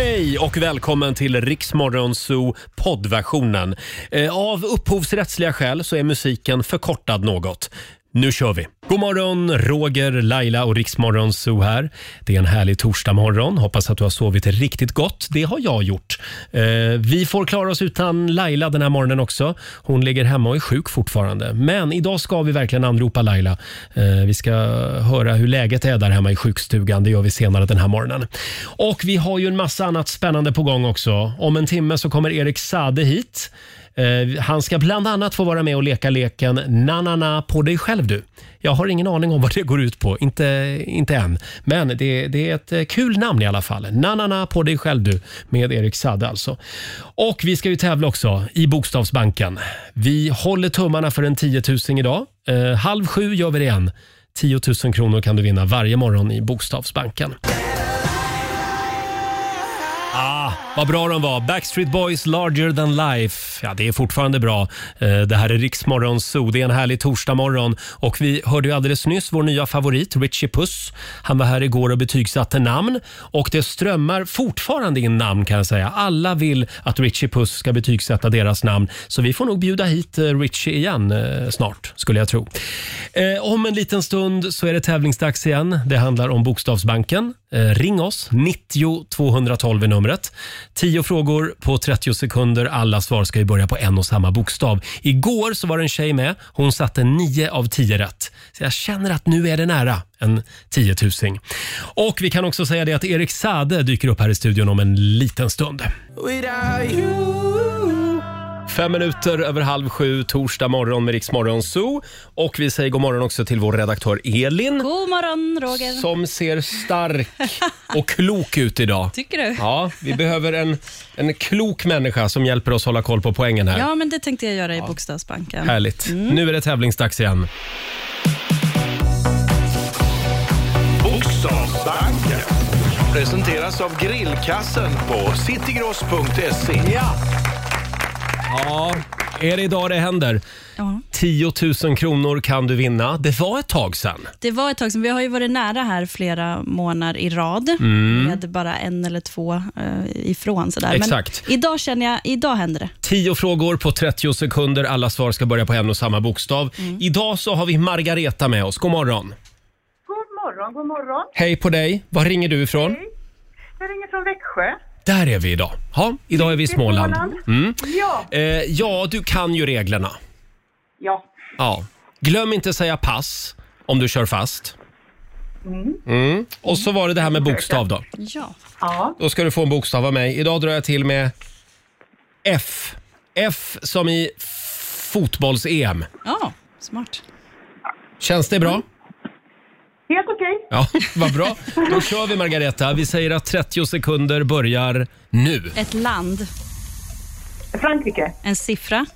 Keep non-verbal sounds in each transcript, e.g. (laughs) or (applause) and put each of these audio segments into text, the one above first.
Hej och välkommen till Riksmorgon Zoo poddversionen. Eh, Av upphovsrättsliga skäl så är musiken förkortad något. Nu kör vi! God morgon, Roger, Laila och Riksmorgon Zoo här. Det är en härlig torsdagmorgon. Hoppas att du har sovit riktigt gott. Det har jag gjort. Eh, vi får klara oss utan Laila den här morgonen också. Hon ligger hemma och är sjuk fortfarande. Men idag ska vi verkligen anropa Laila. Eh, vi ska höra hur läget är där hemma i sjukstugan. Det gör vi senare den här morgonen. Och vi har ju en massa annat spännande på gång också. Om en timme så kommer Erik Sade hit. Eh, han ska bland annat få vara med och leka leken Na na na på dig själv du. Jag har ingen aning om vad det går ut på, inte, inte än. Men det, det är ett eh, kul namn i alla fall. Na na na på dig själv du med Erik Sade alltså. Och vi ska ju tävla också i Bokstavsbanken. Vi håller tummarna för en 10 000 idag. Eh, halv sju gör vi det igen. 10 000 kronor kan du vinna varje morgon i Bokstavsbanken. Vad bra de var. Backstreet Boys, Larger than life. Ja, det är fortfarande bra. Eh, Det här är Riksmorgon Zoo. Det är en härlig torsdagmorgon. Och vi hörde ju alldeles nyss vår nya favorit, Richie Puss. Han var här igår och betygsatte namn. Och det strömmar fortfarande in namn kan jag säga. Alla vill att Richie Puss ska betygsätta deras namn. Så vi får nog bjuda hit eh, Richie igen eh, snart, skulle jag tro. Eh, om en liten stund så är det tävlingsdags igen. Det handlar om Bokstavsbanken. Eh, ring oss, 90 212 är numret. Tio frågor på 30 sekunder. Alla svar ska ju börja på en och samma bokstav. Igår så var det en tjej med. Hon satte 9 av 10 rätt. Så jag känner att nu är det nära en tiotusing. Och vi kan också säga det att Erik Sade dyker upp här i studion om en liten stund. Fem minuter över halv sju, torsdag morgon med Riksmorgon Zoo. Och vi säger god morgon också till vår redaktör Elin. God morgon Roger. Som ser stark och klok ut idag. Tycker du? Ja, vi behöver en, en klok människa som hjälper oss hålla koll på poängen här. Ja, men det tänkte jag göra i Bokstavsbanken. Härligt. Nu är det tävlingsdags igen. Bokstavsbanken presenteras av Grillkassen på citygross.se. Ja, är det idag det händer? Ja. 10 000 kronor kan du vinna. Det var ett tag sedan. Det var ett tag sedan. Vi har ju varit nära här flera månader i rad. Mm. Med bara en eller två eh, ifrån. Sådär. Exakt. Men idag känner jag, idag händer det. 10 frågor på 30 sekunder. Alla svar ska börja på en och samma bokstav. Idag så har vi Margareta med oss. God morgon. God morgon, god morgon. Hej på dig. Var ringer du ifrån? Hej. Jag ringer från Växjö. Där är vi idag. Ja, idag är vi i Småland. Mm. Ja. Eh, ja, du kan ju reglerna. Ja. Ja. Glöm inte säga pass om du kör fast. Mm. Och så var det det här med bokstav då. Ja. Ja. Då ska du få en bokstav av mig. Idag drar jag till med F. F som i fotbolls-EM. ja, smart. Känns det bra? Helt okej. Ja, vad bra. Då kör vi Margareta. Vi säger att 30 sekunder börjar nu. Ett land, Frankrike. en siffra,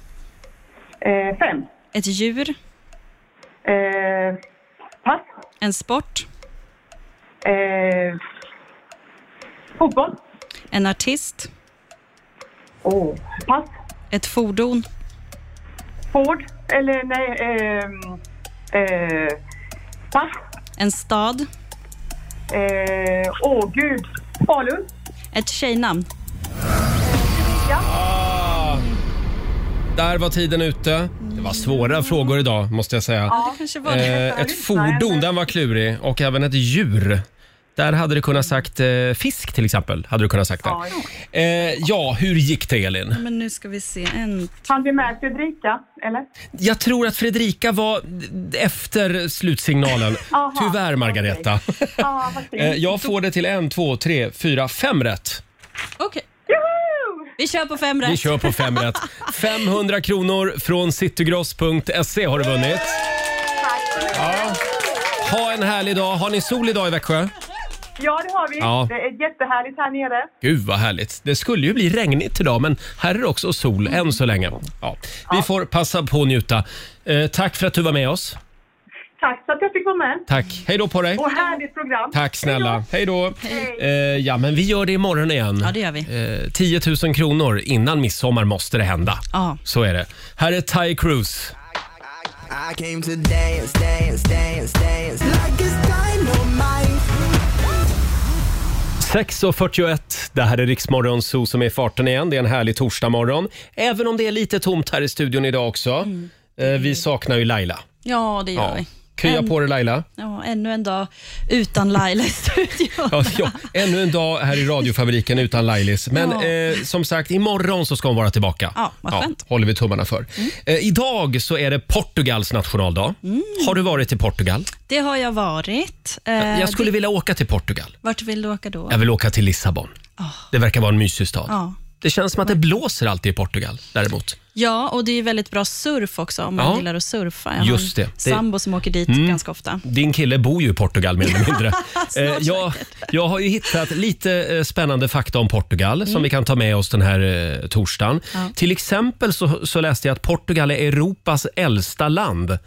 Eh, fem. ett djur, Eh, pass. en sport, Eh, fotboll. en artist, Oh. Pass. ett fordon, Ford. Eller nej. ehm, eh, pass. En stad, Eh, Åh gud. Falun. ett tjejnamn, Där var tiden ute. Det var svåra frågor idag måste jag säga. det kanske var det. Eh, ett fordon, den var klurig. Och även ett djur. Där hade du kunnat sagt eh, fisk till exempel. Hade du kunnat sagt Ja, där. Eh, ja, hur gick det Elin? Men nu ska vi se. En, Han vi med Fredrika, eller? Jag tror att Fredrika var efter slutsignalen. (laughs) Aha, Tyvärr Margareta. (laughs) Ja, vad fint. Eh, jag får det till en, två, tre, fyra, fem rätt. Okej, Joho! vi kör på fem rätt. Vi kör på fem rätt. (laughs) 500 kronor från citygross.se har du vunnit. Ja. Ha en härlig dag. Har ni sol idag i Växjö? Ja, det har vi. Ja. Det är jättehärligt här nere. Gud vad härligt. Det skulle ju bli regnigt idag men här är det också sol än så länge. Ja. Vi får passa på att njuta. Eh, tack för att du var med oss. Tack för att jag fick vara med. Tack. Hej då på dig. Och härligt program. Tack snälla. Hej då. Hej. Eh, ja, men vi gör det imorgon igen. Ja, det gör vi. Eh, 10 000 kronor innan midsommar måste det hända. Ja. Så är det. Här är Ty Cruz. I came to dance, dance, dance, dance like it's dynamite. 6.41, det här är Riksmorgon Zoo som är i farten igen. Det är en härlig torsdagmorgon. Även om det är lite tomt här i studion idag också. Eh, Vi saknar ju Laila. Ja, det gör Ja. vi. Krya på dig Laila. Ja, ännu en dag utan Laila i studion. Ja, ja, ännu en dag här i radiofabriken utan Lailis. Men Ja. eh, som sagt, imorgon så ska hon vara tillbaka. Ja, vad skönt. håller vi tummarna för. Eh, idag så är det Portugals nationaldag. Har du varit i Portugal? Det har jag varit. Eh, Jag skulle vilja åka till Portugal. vart vill du åka då? Jag vill åka till Lissabon. Det verkar vara en mysig stad. Ja. Det känns som att det blåser alltid i Portugal däremot. Ja, och det är väldigt bra surf också om man Ja. gillar att surfa. Jag Just har en Det- Mm. sambo som åker dit ganska ofta. Din kille bor ju i Portugal mer eller mindre. (laughs) Eh, jag, jag har ju hittat lite eh, spännande fakta om Portugal som vi kan ta med oss den här eh, torsdagen. Till exempel så, så läste jag att Portugal är Europas äldsta land.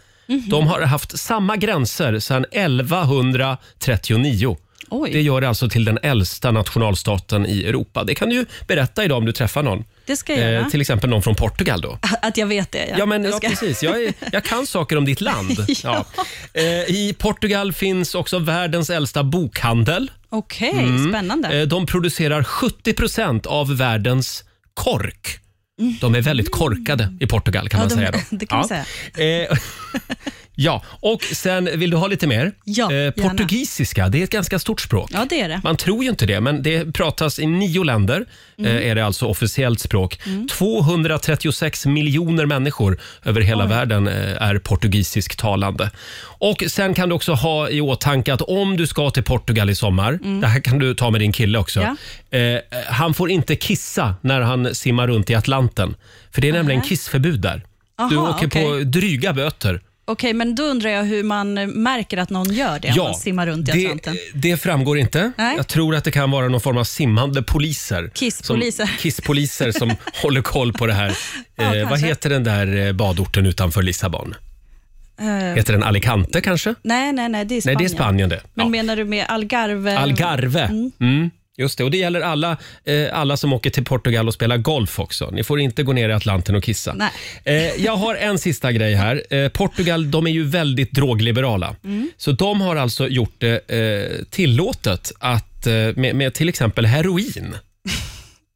De har haft samma gränser sedan 1139. Oj. Det gör det alltså till den äldsta nationalstaten i Europa. Det kan du ju berätta idag om du träffar någon. Det ska jag göra. till exempel någon från Portugal då. (laughs) Att jag vet det, ja. Ja, men, Jag ja ska- precis. Jag, är, jag kan (laughs) saker om ditt land. Ja. Eh, I Portugal finns också världens äldsta bokhandel. Okej, Mm. spännande. Eh, de producerar 70 procent av världens kork. De är väldigt korkade i Portugal kan Ja, man de- säga. Då. (laughs) det kan man säga. Eh, ja, och sen vill du ha lite mer? Ja, eh, gärna. portugisiska, det är ett ganska stort språk. Ja, det är det. Man tror ju inte det, men det pratas i nio länder. Mm. Eh, är det alltså officiellt språk. 236 miljoner människor över hela världen eh, är portugisisktalande. Och Sen kan du också ha i åtanke att om du ska till Portugal i sommar, det här kan du ta med din kille också. Mm. Eh, han får inte kissa när han simmar runt i Atlanten. För det är nämligen kissförbud där. du Aha, åker på okej. dryga böter. Okej, men då undrar jag hur man märker att någon gör det, om man simmar runt i det, Atlanten. det framgår inte. Nej. Jag tror att det kan vara någon form av simmande poliser. (laughs) Kisspoliser. Som, kisspoliser (laughs) som håller koll på det här. Eh, vad kanske. heter den där eh, badorten utanför Lissabon? Eh, Heter den Alicante kanske? nej, nej, nej, det är Nej, Spanien. det är Spanien det. Men Ja. menar du med Algarve? Algarve. Mm. Just det, och det gäller alla, eh, alla som åker till Portugal och spelar golf också. Ni får inte gå ner i Atlanten och kissa. Nej. Eh, jag har en sista grej här. Eh, Portugal de är ju väldigt drogliberala. Mm. Så de har alltså gjort det eh, tillåtet att, eh, med, med till exempel heroin. (laughs)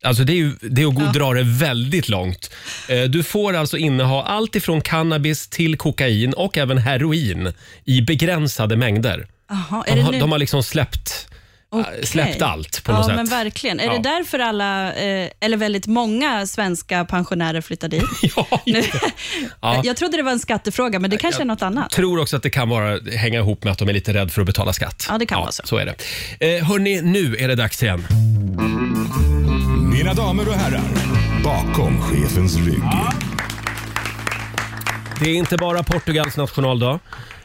Alltså det är ju det är att gå och dra det väldigt långt. Eh, Du får alltså inneha allt ifrån cannabis till kokain och även heroin i begränsade mängder. Jaha, är De det har, nu? de har liksom släppt, Okej. släppt allt på ja, något sätt. men verkligen. Är Ja. det därför alla, eh, eller väldigt många svenska pensionärer flyttar dit? (laughs) (laughs) Ja. Jag trodde det var en skattefråga, men det kanske är något annat. tror också att det kan vara, hänga ihop med att de är lite rädda för att betala skatt. Ja, det kan vara så. Så är det. Eh, hörni, nu är det dags igen. Mina damer och herrar, bakom chefens rygg. Det är inte bara Portugals nationaldag,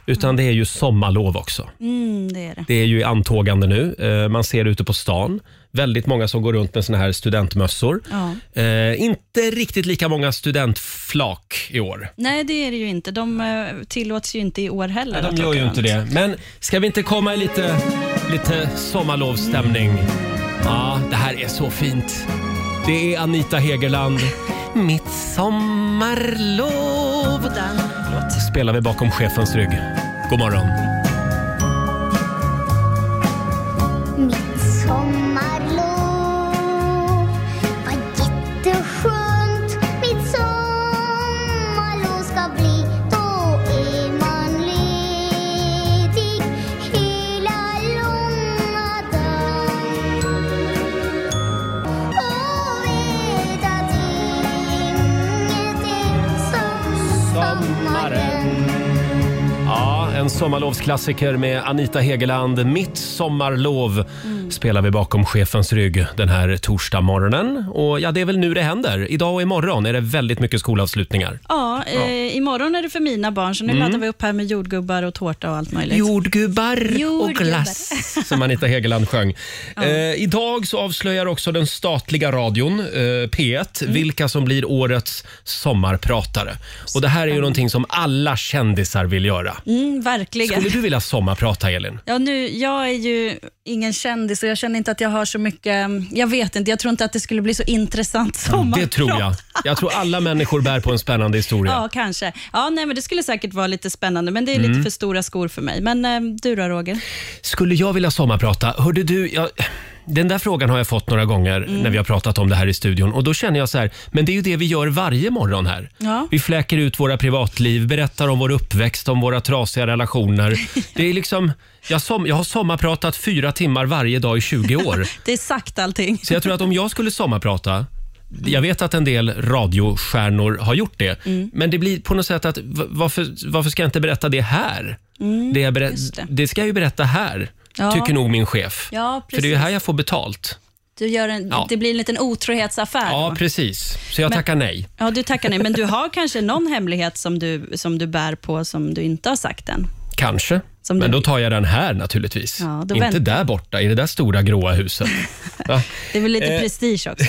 utan det är ju sommarlov också. Mm, det är det. Det är ju i antågande nu. Eh, man ser det ute på stan. Väldigt många som går runt med såna här studentmössor. Ja. Eh, inte riktigt lika många studentflak i år. Nej, det är det ju inte. De eh, tillåts ju inte i år heller. Att de gör åka ju inte runt. det. Men ska vi inte komma i lite, lite sommarlovsstämning? Ja, det här är så fint. Det är Anita Hegerland. Mitt sommarlov. Den. Spelar vi bakom chefens rygg. God morgon. Mitt en sommarlovsklassiker med Anita Hegerland. Mitt sommarlov spelar vi bakom chefens rygg den här torsdag morgonen. Och ja, det är väl nu det händer. Idag och imorgon är det väldigt mycket skolavslutningar. Ja, eh, imorgon är det för mina barn, så nu Mm. laddar vi upp här med jordgubbar och tårta och allt möjligt. Jordgubbar och Jordgubbar. glass, (laughs) som Anita Hegerland sjöng. Eh, idag så avslöjar också den statliga radion, eh, P1, Mm. vilka som blir årets sommarpratare. Och Det här är ju någonting som alla kändisar vill göra. Mm, verkligen. Skulle du vilja sommarprata, Elin? Ja, nu, jag är ju ingen kändis och jag känner inte att jag har så mycket... Jag vet inte, jag tror inte att det skulle bli så intressant sommarprat. Det tror jag. Jag tror alla människor bär på en spännande historia. Ja, kanske. Ja, nej, men det skulle säkert vara lite spännande, men det är Mm. lite för stora skor för mig. Men eh, du då, Roger? Skulle jag vilja sommarprata? Hörde du, jag, Den där frågan har jag fått några gånger Mm. när vi har pratat om det här i studion och då känner jag så här, men det är ju det vi gör varje morgon här. Ja. Vi fläker ut våra privatliv, berättar om vår uppväxt, om våra trasiga relationer. (laughs) Det är liksom, jag, som, jag har sommarpratat fyra timmar varje dag i 20 år. (laughs) Det är sagt allting. Så jag tror att om jag skulle sommarprata jag vet att en del radiostjärnor har gjort det, Mm. men det blir på något sätt att v- varför, varför ska jag inte berätta det här? det, jag berä- Mm, det. det. ska jag ju berätta här, Ja. tycker nog min chef. Ja, För det är ju precis. här jag får betalt. Du gör en, Ja. Det blir en liten otrohetsaffär. Ja, då. precis. Så jag Men- tackar nej. Ja, du tackar nej, men du har kanske någon hemlighet som du, som du bär på som du inte har sagt än? Kanske. Som Men du- då tar jag den här naturligtvis. Ja, då inte vänt- där borta, i det där stora gråa huset. Va? (laughs) Det är väl lite Eh. prestige också?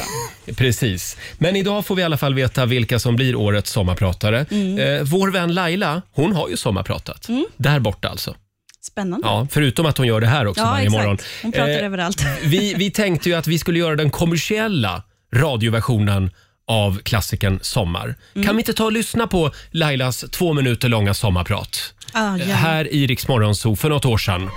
(laughs) Precis. Men idag får vi i alla fall veta vilka som blir årets sommarpratare. Mm. Eh, vår vän Laila, hon har ju sommarpratat. Där borta alltså. Spännande. Ja, förutom att hon gör det här också Ja, varje exakt. morgon. Hon pratar Eh, överallt. (laughs) Vi, vi tänkte ju att vi skulle göra den kommersiella radioversionen av klassikern Sommar. Mm. Kan vi inte ta och lyssna på Lailas två minuter långa sommarprat? Ah, ja. Här i Rix Morgon Zoo för något år sedan.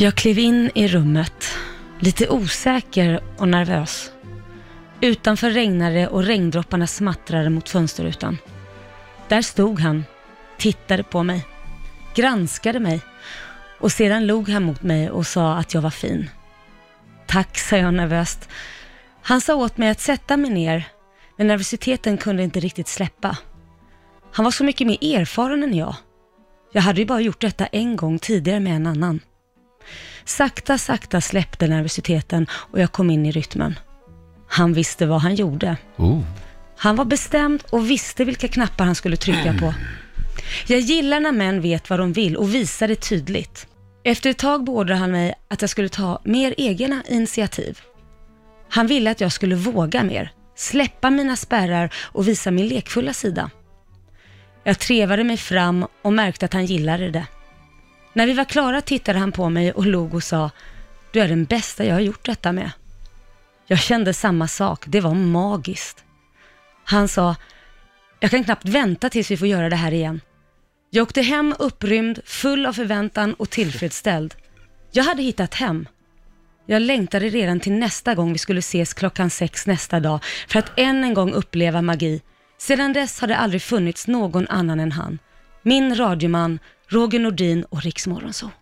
Jag klev in i rummet, lite osäker och nervös. Utanför regnade och regndropparna smattrade mot fönsterrutan. Där stod han, tittade på mig, granskade mig och sedan log han mot mig och sa att jag var fin. Tack, sa jag nervöst. Han sa åt mig att sätta mig ner, men nervositeten kunde inte riktigt släppa. Han var så mycket mer erfaren än jag. Jag hade ju bara gjort detta en gång tidigare med en annan. Sakta, sakta släppte nervositeten och jag kom in i rytmen. Han visste vad han gjorde. Han var bestämd och visste vilka knappar han skulle trycka på. Jag gillar när män vet vad de vill och visar det tydligt. Efter ett tag beordrade han mig att jag skulle ta mer egna initiativ. Han ville att jag skulle våga mer, släppa mina spärrar och visa min lekfulla sida. Jag trevade mig fram och märkte att han gillade det. När vi var klara tittade han på mig och log och sa, du är den bästa jag har gjort detta med. Jag kände samma sak, det var magiskt. Han sa, jag kan knappt vänta tills vi får göra det här igen. Jag åkte hem upprymd, full av förväntan och tillfredsställd. Jag hade hittat hem. Jag längtade redan till nästa gång vi skulle ses klockan sex nästa dag för att än en gång uppleva magi. Sedan dess har det aldrig funnits någon annan än han. Min radioman, Roger Nordin och Rix Morgonzoo. (laughs)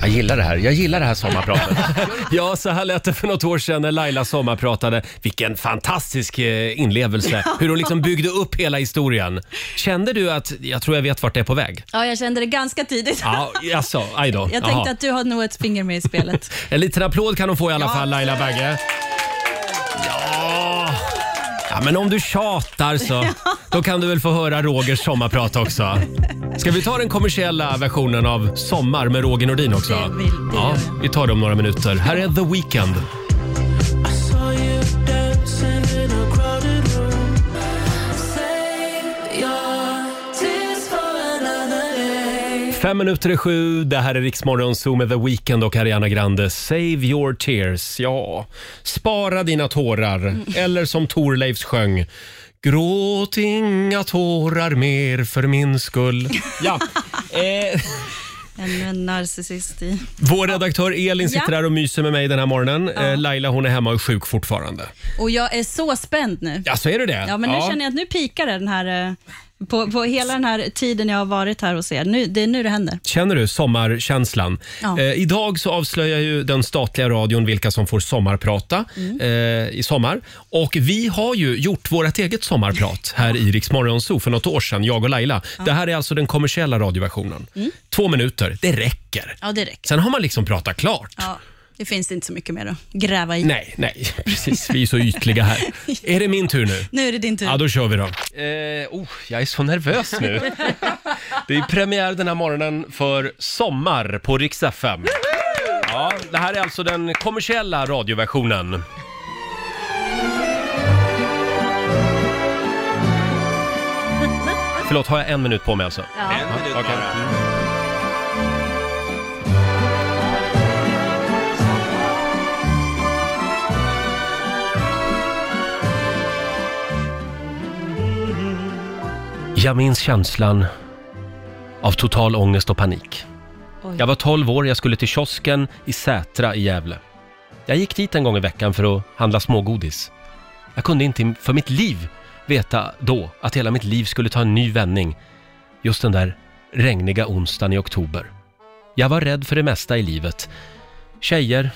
Jag gillar det här. Jag gillar det här sommarpratet. (laughs) ja, så här lät det för något år sedan när Laila sommarpratade. Vilken fantastisk eh, inlevelse. Hur hon liksom byggde upp hela historien. Kände du att, jag tror jag vet vart det är på väg? Ja, jag kände det ganska tidigt. Ja, jaså, aj då. (laughs) Jag tänkte Jaha. att du har nog ett finger med i spelet. En liten applåd kan hon få i alla fall, Laila Bagge. Ja. Ja, men om du tjatar så, (laughs) då kan du väl få höra Rogers sommarprat också. Ska vi ta den kommersiella versionen av Sommar med Roger Nordin också? Det vill- det ja, vi tar det om några minuter. Här är The Weeknd. Fem minuter i sju, det här är Riksmorgon Zoo med The Weeknd och Ariana Grande. Save your tears. Ja, spara dina tårar. Mm. Eller som Thorleifs sjöng. Gråt inga tårar mer för min skull. (laughs) Ja. Eh, Ännu en narcissist i... vår redaktör Elin sitter Ja. här och myser med mig den här morgonen. Eh, Laila hon är hemma och är sjuk fortfarande. Och jag är så spänd nu. Ja, så är det det? Ja, men nu känner jag att nu pikar det den här, eh, på, på hela den här tiden jag har varit här hos er. Nu, det är nu det händer. Känner du sommarkänslan? Ja. Eh, idag så avslöjar ju den statliga radion vilka som får sommarprata Mm. eh, i sommar. Och vi har ju gjort vårt eget sommarprat här i Rix Morgon Zoo för något år sedan, jag och Laila. Det här är alltså den kommersiella radioversionen. Mm. Två minuter, det räcker. Ja, det räcker. Sen har man liksom pratat klart. Ja, det finns inte så mycket mer att gräva i. Nej, nej, (laughs) precis. Vi är så ytliga här. (laughs) Är det min tur nu? Nu är det din tur. Ja, då kör vi då. Eh, oh, jag är så nervös nu. (laughs) Det är premiär den här morgonen för Sommar på Rix FM. Ja, det här är alltså den kommersiella radioversionen. Förlåt, har jag en minut på mig alltså? Ja. En minut bara. Jag minns känslan av total ångest och panik. Oj. Jag var 12 år, jag skulle till kiosken i Sätra i Gävle. Jag gick dit en gång i veckan för att handla smågodis. Jag kunde inte för mitt liv veta då att hela mitt liv skulle ta en ny vändning just den där regniga onsdagen i oktober. Jag var rädd för det mesta i livet. Tjejer,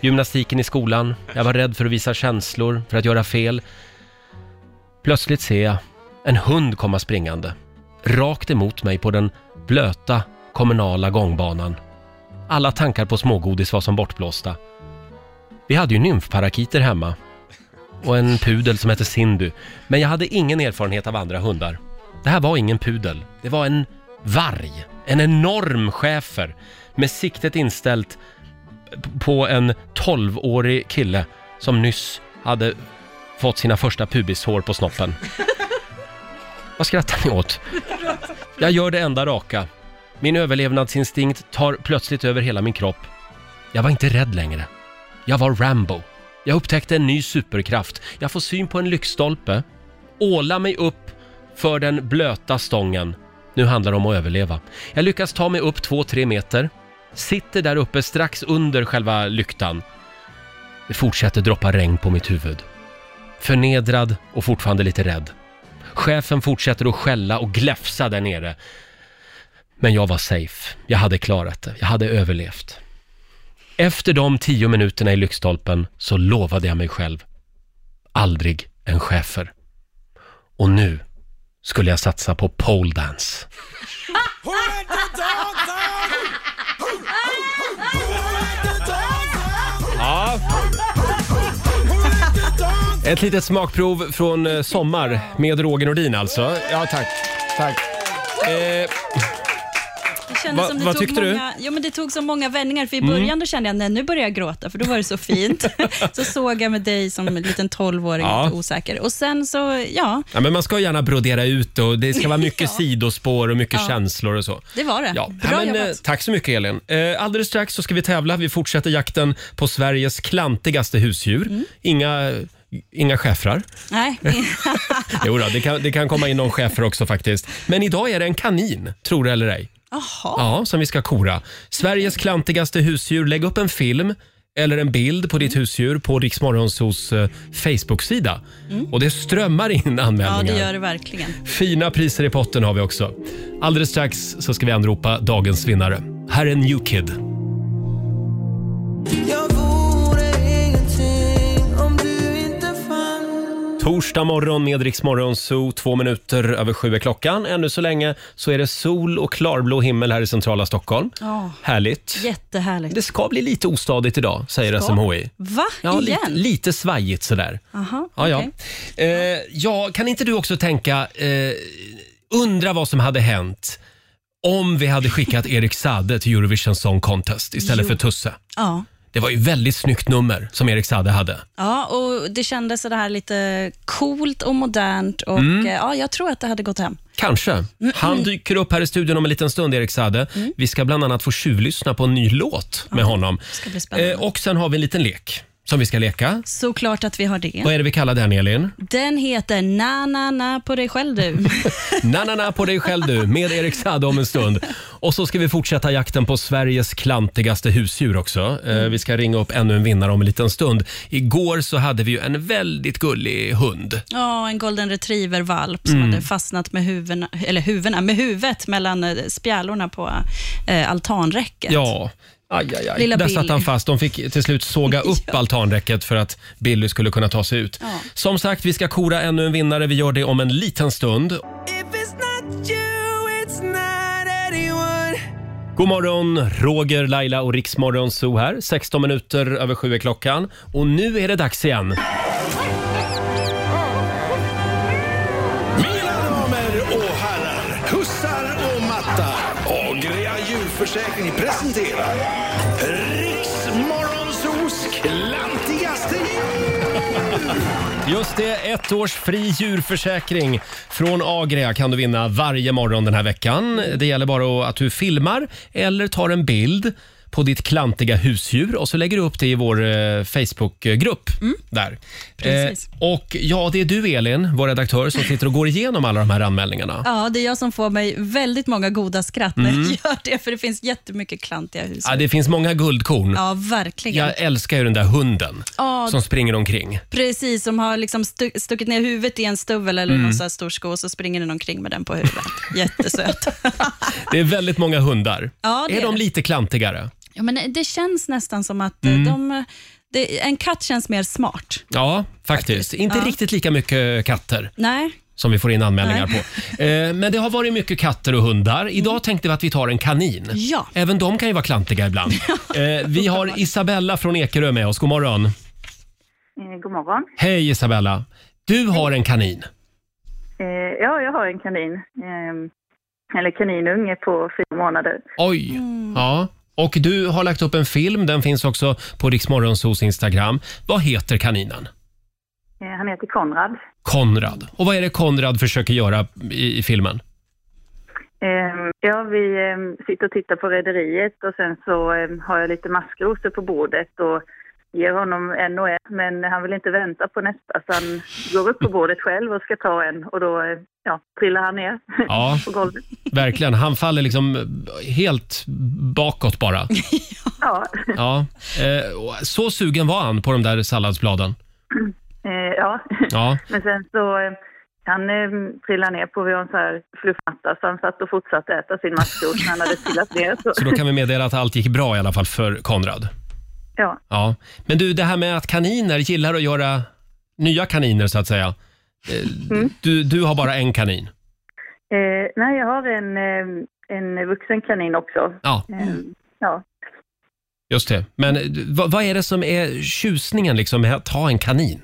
gymnastiken i skolan, jag var rädd för att visa känslor, för att göra fel. Plötsligt ser jag en hund komma springande, rakt emot mig på den blöta kommunala gångbanan. Alla tankar på smågodis var som bortblåsta. Vi hade ju nymfparakiter hemma och en pudel som hette Cindy, men jag hade ingen erfarenhet av andra hundar. Det här var ingen pudel, det var en varg, en enorm schäfer med siktet inställt på en 12-årig kille som nyss hade fått sina första pubishår på snoppen. Vad skrattar ni åt? Jag gör det enda raka. Min överlevnadsinstinkt tar plötsligt över hela min kropp. Jag var inte rädd längre. Jag var Rambo. Jag upptäckte en ny superkraft. Jag får syn på en lyktstolpe, åla mig upp för den blöta stången. Nu handlar det om att överleva. Jag lyckas ta mig upp två, tre meter, sitter där uppe strax under själva lyktan. Det fortsätter droppa regn på mitt huvud. Förnedrad och fortfarande lite rädd. Chefen fortsätter att skälla och gläfsa där nere. Men jag var safe. Jag hade klarat det. Jag hade överlevt. Efter de tio minuterna i lyktstolpen så lovade jag mig själv. Aldrig en chefer. Och nu skulle jag satsa på pole dance. Ett litet smakprov från eh, Sommar med Roger Nordin alltså. Ja, tack. Tack. Eh, Va- som det vad tog tyckte du? många, Jo, men det tog så många vändningar, för i Mm. början då kände jag nej, nu börjar jag gråta, för då var det så fint. (laughs) så såg jag med dig som en liten tolvåring, Ja. lite osäker. Och sen så, ja, ja, men man ska gärna brodera ut och det ska vara mycket (laughs) Ja. sidospår och mycket Ja. känslor och så. det var det. Ja, Bra ja, men, eh, jobbat. tack så mycket Elin. Eh, alldeles strax så ska vi tävla. Vi fortsätter jakten på Sveriges klantigaste husdjur. Mm. Inga, inga schäfrar. Nej, (laughs) Jo då, det, kan, det kan komma in någon schäfer också faktiskt. Men idag är det en kanin, tror det eller ej. jaha. Ja, som vi ska kora. Sveriges klantigaste husdjur. Lägg upp en film eller en bild på ditt husdjur på Riksmorgonsos eh, Facebook-sida. Och det strömmar in Mm. Ja, anmälningar. det gör det verkligen. Fina priser i potten har vi också. Alldeles strax så ska vi anropa dagens vinnare. Här är New Kid. Jag Torsdag morgon med Rix Morgon Zoo, två minuter över sju är klockan. Ännu så länge så är det sol och klarblå himmel här i centrala Stockholm. Ja, Härligt. jättehärligt. Det ska bli lite ostadigt idag, säger Ska? SMHI. Va? Ja, Igen? lite, lite svajigt sådär. Aha, Ja, ja. okej. Eh, ja, kan inte du också tänka, eh, undra vad som hade hänt om vi hade skickat Erik Sade till Eurovision Song Contest istället Jo. för Tusse? Ja. Det var ju väldigt snyggt nummer som Erik Sade hade. ja, och det kändes så här lite coolt och modernt och Mm. eh, ja, jag tror att det hade gått hem. Kanske. Han dyker upp här i studion om en liten stund, Erik Sade. Vi ska bland annat få tjuvlyssna på en ny låt med honom. Det ska bli spännande. Eh, och sen har vi en liten lek som vi ska leka. Såklart att vi har det. Vad är det vi kallar den, Elin? Den heter Na na na på dig själv du. (laughs) Na, na, na på dig själv du, med Erik Saade om en stund. Och så ska vi fortsätta jakten på Sveriges klantigaste husdjur också. Eh, vi ska ringa upp ännu en vinnare om en liten stund. Igår så hade vi ju en väldigt gullig hund. Ja, en golden retriever-valp som Mm. hade fastnat med, huvudena, eller huvudena, med huvudet mellan eh, spjälorna på eh, altanräcket. Ja, aj, aj, aj. Lilla Där satt Billy. han fast. De fick till slut såga (laughs) upp altanräcket för att Billy skulle kunna ta sig ut. Ja. Som sagt, vi ska kora ännu en vinnare. Vi gör det om en liten stund. If it's not you, it's not anyone God morgon, Roger, Laila och Riksmorgon Zoo här. 16 minuter över sju är klockan. Och nu är det dags igen. Länsförsäkring presenterar Riksmorgonsos klantigaste djur. Just det, ett års fri djurförsäkring från Agria kan du vinna varje morgon den här veckan. Det gäller bara att du filmar eller tar en bild på ditt klantiga husdjur och så lägger du upp det i vår eh, Facebookgrupp. Där. Mm. Precis. Eh, och ja, det är du Elin, vår redaktör, som sitter och går igenom alla de här anmälningarna. Ja, det är jag som får mig väldigt många goda skratt när jag gör det, för det finns jättemycket klantiga hus. Mm. Ja, det finns många guldkorn. Ja, verkligen. Jag älskar ju den där hunden Ja, som springer omkring. Precis, som har liksom stu- stuckit ner huvudet i en stuvel eller Mm. någon sån här stor sko och så springer den omkring med den på huvudet. (laughs) Jättesöt. Det är väldigt många hundar. Ja, det är är de det. lite klantigare? Ja, men det känns nästan som att eh, Mm. de, det, en katt känns mer smart. Ja, faktiskt. Inte Ja. riktigt lika mycket katter Nej, som vi får in anmälningar Nej. på. Eh, men det har varit mycket katter och hundar. Idag tänkte vi att vi tar en kanin. Ja. Även de kan ju vara klantiga ibland. (laughs) Eh, vi har Isabella från Ekerö med oss. God morgon. Eh, god morgon. Hej Isabella. Du har en kanin. Eh, ja, jag har en kanin. Eh, eller kaninunge på fyra månader. Oj. Ja. Och du har lagt upp en film. Den finns också på Riksmorgonsos Instagram. Vad heter kaninen? Eh, han heter Konrad. Konrad. Och vad är det Konrad försöker göra i, i filmen? Eh, ja, vi eh, sitter och tittar på rederiet och sen så eh, har jag lite maskrosor på bordet och ger honom en och en, men han vill inte vänta på nästa så han går upp på bordet själv och ska ta en och då ja, trillar han ner Ja. (laughs) på golvet. Verkligen. Han faller liksom helt bakåt bara. (laughs) Ja, Ja. Eh, så sugen var han på de där salladsbladen. (clears throat) eh, ja. Ja. (laughs) men sen så eh, han eh, trillade ner på en så här fluffmatta så han satt och fortsatte äta sin maskros när han hade trillat ner. Så, Så då kan vi meddela att allt gick bra i alla fall för Konrad. Ja. Ja. Men du, det här med att kaniner gillar att göra nya kaniner så att säga. Eh, Du, du har bara en kanin. Eh, nej, jag har en, eh, en vuxen kanin också. Ja, Eh, ja. just det. Men eh, vad, vad är det som är tjusningen liksom med att ha en kanin?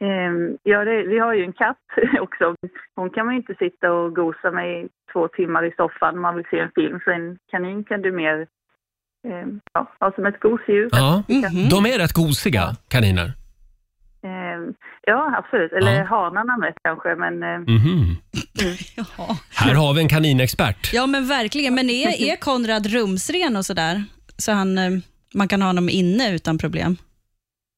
Eh, ja, det, vi har ju en katt (laughs) också. Hon kan man ju inte sitta och gosa med i två timmar i soffan om man vill se en film. Så en kanin kan du mer eh, ja, som ett gosedjur. Ja, Mhm. de är rätt gosiga kaniner. Eh, ja, absolut. Eller Ja. hanarna mest kanske, men eh, Mhm. (laughs) Jaha. Här har vi en kaninexpert. Ja, men verkligen. Men är, är Konrad rumsren och sådär? Så han, eh, man kan ha honom inne utan problem?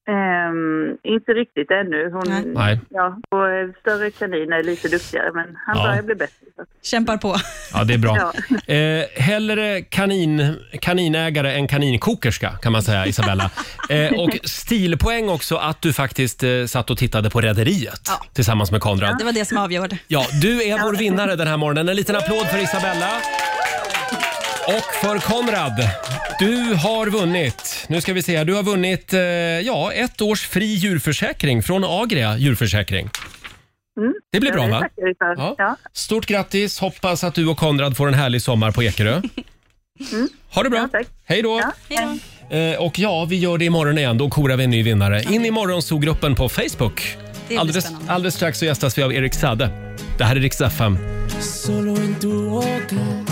Ehm, inte riktigt ännu. Hon, Nej. Ja, och eh, större kaniner är lite duktigare, men han Ja. börjar bli bättre. Så. Kämpar på. Ja, det är bra. Ja. (laughs) Eh, hellre kanin, kaninägare än kaninkokerska kan man säga, Isabella. (laughs) Eh, och stilpoäng också att du faktiskt eh, satt och tittade på Rederiet Ja. tillsammans med Konrad. Det var det som avgjorde. Ja, du är vår vinnare den här morgonen. En liten applåd för Isabella. Och för Konrad. Du har vunnit, nu ska vi se, här, du har vunnit eh, ja, ett års fri djurförsäkring från Agria djurförsäkring. Mm. Det blir bra va? tackar vi för. Ja. Ja. Stort grattis, hoppas att du och Konrad får en härlig sommar på Ekerö. Ha det bra. Ja, tack. Hej då. Ja. Hej då. Eh, och ja, vi gör det imorgon igen. Då korar vi en ny vinnare. In i morgonzoo-gruppen på Facebook. Blir Alldeles, spännande. alldeles strax så gästas vi av Erik Sade. Det här är Rix FM. Solo en tu boca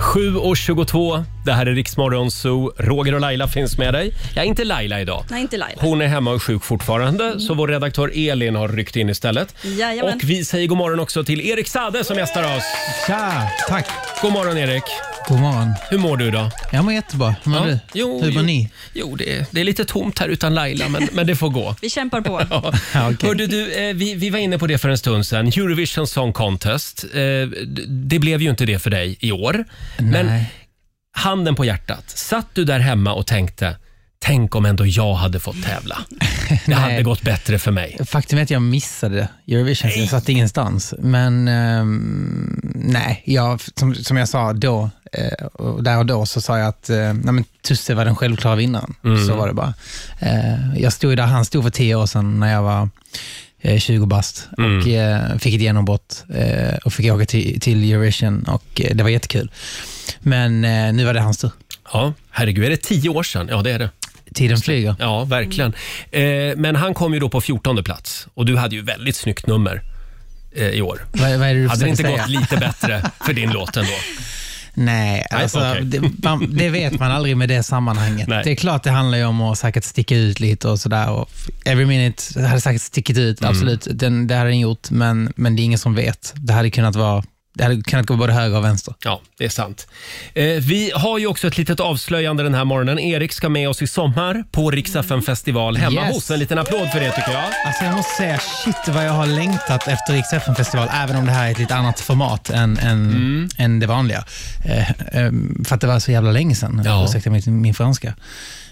7.22. Det här är Riksmorgon Zoo. Roger och Laila finns med dig. Ja, inte Laila idag. Nej, inte Laila. Hon är hemma och är sjuk fortfarande, så vår redaktör Elin har ryckt in istället. Jajamän. Och vi säger god morgon också till Erik Sade som gästar oss. Tja, tack. God morgon Erik. God morgon. Hur mår du idag? Jag mår jättebra. Hur mår Ja. du? Jo, Hur mår jo. ni? Jo, det är, det är lite tomt här utan Laila, men, men det får gå. (laughs) Vi kämpar på. (laughs) Ja. Ja, okej. Hörde du, eh, vi, vi var inne på det för en stund sedan. Eurovision Song Contest. Eh, d- det blev ju inte det för dig i år. Men Nej. handen på hjärtat, satt du där hemma och tänkte Tänk om ändå jag hade fått tävla. (laughs) Det hade gått bättre för mig. Faktum är att jag missade Eurovision, så jag satt ingenstans. Men ehm, nej, jag, som, som jag sa då, eh, och där och då, så sa jag att eh, nej, men Tusse var den självklara vinnaren. Så var det bara. Eh, jag stod ju där han stod för tio år sedan när jag var 20 bast och eh, fick ett genombrott eh, och fick åka till, till Eurovision och eh, det var jättekul. Men eh, nu var det hans tur. Ja, herregud, är det tio år sedan? Ja, det är det. Tiden flyger. Ja, verkligen. Eh, men han kom ju då på 14 plats och du hade ju väldigt snyggt nummer eh, i år. Vad, vad Hade det inte säga? gått lite bättre för din (laughs) låt ändå? Nej, alltså, okej. det, man, det vet man aldrig med det sammanhanget. Nej. Det är klart det handlar ju om att säkert sticka ut lite och sådär. Och Every minute hade säkert stickit ut, Mm. absolut. Den, det hade den gjort, men, men det är ingen som vet. Det hade kunnat vara det hade kunnat gå både höger och vänster. Ja, det är sant. Eh, vi har ju också ett litet avslöjande den här morgonen. Erik ska med oss i sommar på Rix FM festival hemma Yes. hos. En liten applåd för det tycker jag. Alltså jag måste säga, shit vad jag har längtat efter Rix festival även om det här är ett lite annat format än, än, Mm. än det vanliga. Eh, eh, för att det var så jävla länge sedan. Ja. Ursäkta min, min franska.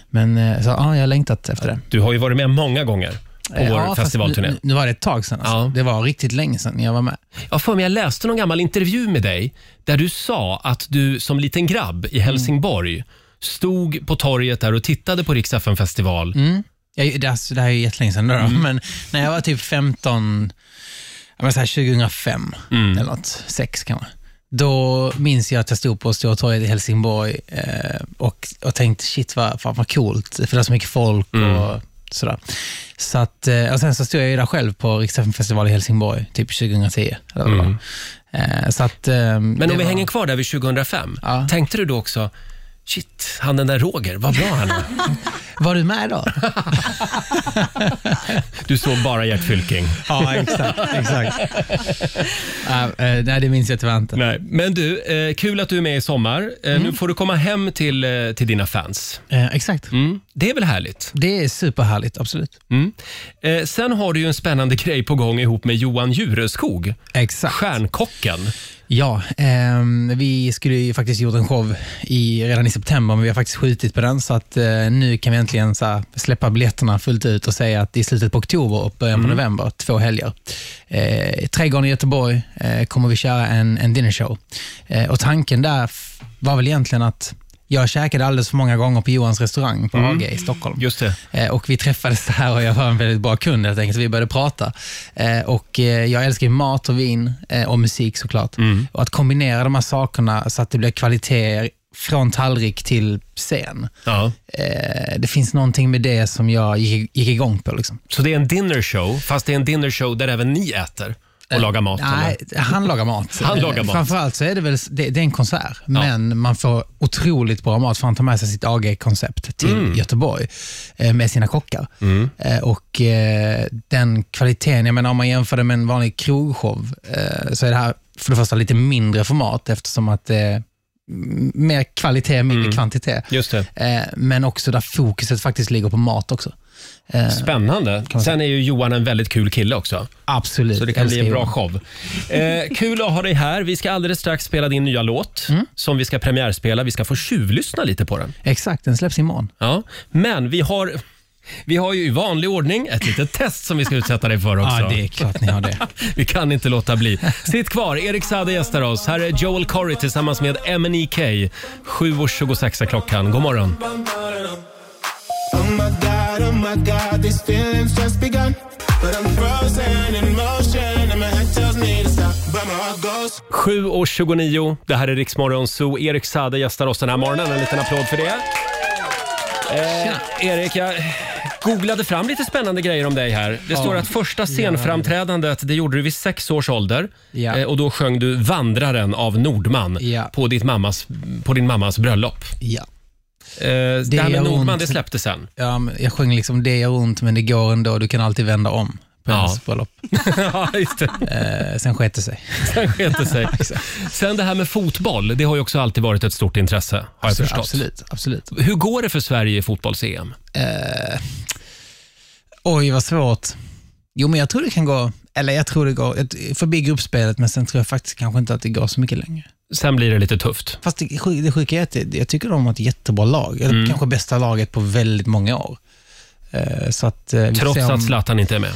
Men eh, så, ja, jag har längtat efter det. Du har ju varit med många gånger på vår ja, festivalturné. Nu, nu var det ett tag sedan. Alltså. Ja. Det var riktigt länge sedan jag var med. Jag får mig, jag läste någon gammal intervju med dig där du sa att du som liten grabb i Helsingborg stod på torget där och tittade på Rix FM festival. Mm. Jag, det, alltså, det här är ju jättelänge sedan, då, men när jag var typ 15, jag menar så här 2005 eller något, 6 kanske. Då minns jag att jag stod på Stora torget i Helsingborg eh, och, och tänkte shit vad, fan vad coolt, för det är så mycket folk och sådär. Så att, eh, och sen så stod jag ju där själv på Riksdagen i Helsingborg, typ 2010. Eller var. Eh, så att, eh, Men om vi hänger kvar där vid 2005, Ja. tänkte du då också Shit, han den där Roger, vad bra han är. (laughs) Var du med då? (laughs) Du såg bara Gert Fylking. ja, exakt. exakt. Eh, eh, nej, det minns jag tyvärr inte. Nej. Men du, eh, kul att du är med i sommar. Eh, Nu får du komma hem till, eh, till dina fans. Eh, exakt. Mm. Det är väl härligt? Det är superhärligt, absolut. Mm. Eh, sen har du ju en spännande grej på gång ihop med Johan Jureskog, Exakt. stjärnkocken. Ja, ehm, vi skulle ju faktiskt gjort en show i, redan i september, men vi har faktiskt skjutit på den, så att eh, nu kan vi äntligen så släppa biljetterna fullt ut och säga att i slutet på oktober och början på november, två helger. Eh, I Trädgården i Göteborg eh, kommer vi köra en, en dinnershow. Eh, och tanken där var väl egentligen att jag käkade alldeles för många gånger på Johans restaurang på AG i Stockholm. Just det. Eh, Och vi träffades där och jag var en väldigt bra kund helt enkelt, så vi började prata. Eh, Och eh, jag älskar mat och vin och musik såklart. Och att kombinera de här sakerna så att det blir kvalitet från tallrik till scen. Ja. Det finns någonting med det som jag gick, gick igång på. Liksom. Så det är en dinner show, fast det är en dinner show där även ni äter och lagar mat? Nej, han lagar mat. Han lagar Eh, mat. Framförallt så är det väl det, det är en konsert, men man får otroligt bra mat för han tar med sig sitt AG-koncept till Mm. Göteborg eh, med sina kockar. Eh, och eh, den kvaliteten, jag menar om man jämför det med en vanlig krogshow, eh, så är det här för det första lite mindre format eftersom att det mer kvalitet, mindre Mm. kvantitet. Just det. Eh, men också där fokuset faktiskt ligger på mat också. Eh, Spännande. Sen är ju Johan en väldigt kul kille också. absolut. Så det kan bli en bra show. Eh, kul att ha dig här. Vi ska alldeles strax spela din nya låt Mm. som vi ska premiärspela. Vi ska få tjuvlyssna lite på den. Exakt, den släpps imorgon. Ja. Men vi har, vi har ju i vanlig ordning ett litet test som vi ska utsätta dig för också. Ja, det är klart ni har det. (laughs) Vi kan inte låta bli. Sitt kvar, Erik Saade gästar oss. Här är Joel Corey tillsammans med MNEK. 7.26 är klockan. God morgon. Oh my god, oh my god, these feelings just begun. But I'm frozen in motion, and my head tells me to stop. But my heart goes. 7.29, det här är Riksmorgon Zoo. Erik Saade gästar oss den här morgonen. En liten applåd för det. Eh, Erik, jag googlade fram lite spännande grejer om dig här. Det står att första scenframträdandet det gjorde du vid sex års ålder. Ja. Eh, och då sjöng du Vandraren av Nordman Ja. på, ditt mammas, på din mammas bröllop. Ja. Eh, det, Det här med Nordman det släppte sen. Ja, men jag sjöng liksom det gör ont men det går ändå, du kan alltid vända om på Ja. hennes bröllop. (laughs) ja, just det. Eh, sen sket det sig. (laughs) Sen sket det sig. (laughs) Sen det här med fotboll, det har ju också alltid varit ett stort intresse, har jag förstått. Absolut, absolut. Hur går det för Sverige i fotbolls-EM? Eh, oj, vad svårt. Jo, men jag tror det kan gå, eller jag tror det går förbi gruppspelet, men sen tror jag faktiskt kanske inte att det går så mycket längre. Sen blir det lite tufft. Fast det, det sjuka är att jag tycker de har ett jättebra lag. Mm. Kanske bästa laget på väldigt många år. Eh, så att, eh, vi får Trots se om- att Zlatan inte är med.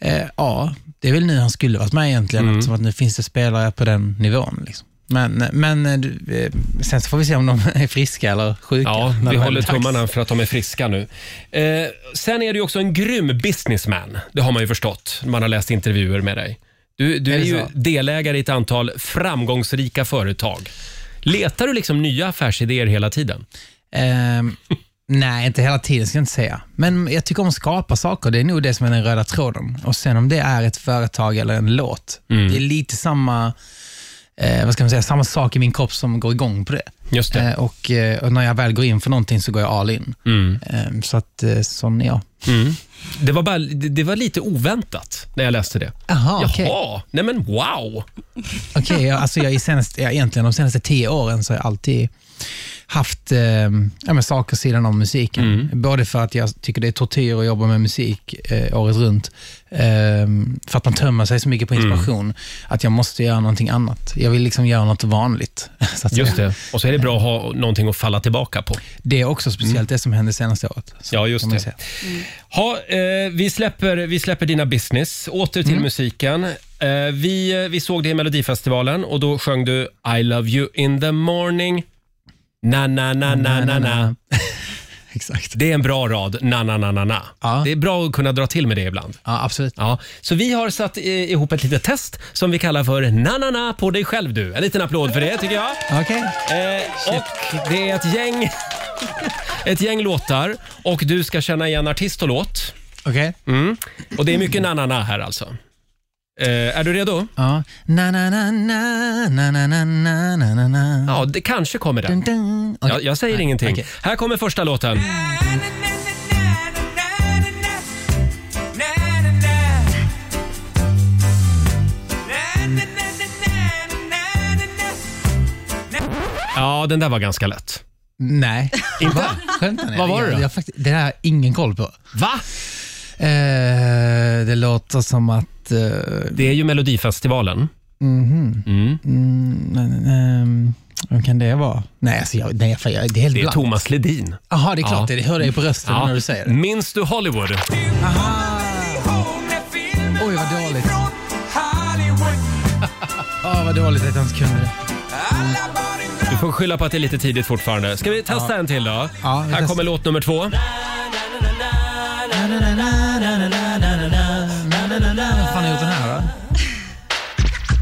Eh, ja, det är väl nu han skulle varit med egentligen, Mm. eftersom att nu finns det spelare på den nivån. Liksom. Men, men eh, du, eh, sen så får vi se om de (laughs) är friska eller sjuka. Ja, när vi det väl är håller dags. tummarna för att de är friska nu. Eh, sen är du ju också en grym businessman. Det har man ju förstått. Man har läst intervjuer med dig. Du, du Är är, det ju så? delägare i ett antal framgångsrika företag. Letar du liksom nya affärsidéer hela tiden? Ehm, nej, inte hela tiden ska jag inte säga. Men jag tycker om att skapa saker. Det är nog det som är den röda tråden. Och sen om det är ett företag eller en låt. Mm. Det är lite samma eh, vad ska man säga, samma sak i min kropp som går igång på det. Just det. Eh, och, eh, och när jag väl går in för någonting så går jag all in. Mm. Eh, så att, eh, sån är jag. Mm. Det, var bara, det, det var lite oväntat när jag läste det. Jaha, okej. Nej men wow. Okej, jag, alltså jag, är senast, jag, egentligen de senaste tio åren så har jag alltid haft eh, ja, saker sidan om musiken. Mm. Både för att jag tycker det är tortyr att jobba med musik eh, året runt. Eh, för att man tömmer sig så mycket på Mm. inspiration. Att jag måste göra någonting annat. Jag vill liksom göra något vanligt. (laughs) Så att Just säga. det. Och så är det bra att ha någonting att falla tillbaka på. Det är också speciellt det som hände senaste året. Så Ja, just det. säga. Ha, eh, vi, släpper, vi släpper dina business. Åter till Mm. musiken. Eh, vi, vi såg det i Melodifestivalen och då sjöng du I love you in the morning. Na, na, na, na, na, na. (laughs) Exakt. Det är en bra rad, na, na, na, na, na. Ja. Det är bra att kunna dra till med det ibland. Ja, absolut. Ja, så vi har satt eh, ihop ett litet test som vi kallar för na, na, na på dig själv du. En liten applåd för det tycker jag. Okej. Eh, och det är ett gäng, (laughs) ett gäng låtar och du ska känna igen artist och låt. Okej. Mm. Och det är mycket na-na-na här alltså. Eh, är du redo? Ja. Na, na, na, na, na, na, na, na, na, na, na. Ja, det kanske kommer Dun, den. dun. Okej. Jag, jag säger Nej, ingenting. okej. Här kommer första låten. Ja, den där var ganska lätt. Nej. Inte? Skämtar ni? Vad var det Jag- då? Jag, faktiskt, det där har jag ingen koll på. Va? Eh, det låter som att... Eh, Det är ju Melodifestivalen. mhm. Mm. Mm, men, ehm, vem kan det vara? Nej, alltså jag, nej jag, det är helt Det är blankt. Thomas Ledin. Jaha, det är klart Ja. det. Hör jag ju på rösten när du säger det. Minns du Hollywood? Aha. Oj, vad dåligt. (laughs) Åh, vad dåligt att jag inte kunde det. Du får skylla på att det är lite tidigt fortfarande. Ska vi testa en till då? Ja, vi Här testar. kommer låt nummer två. Vad fan har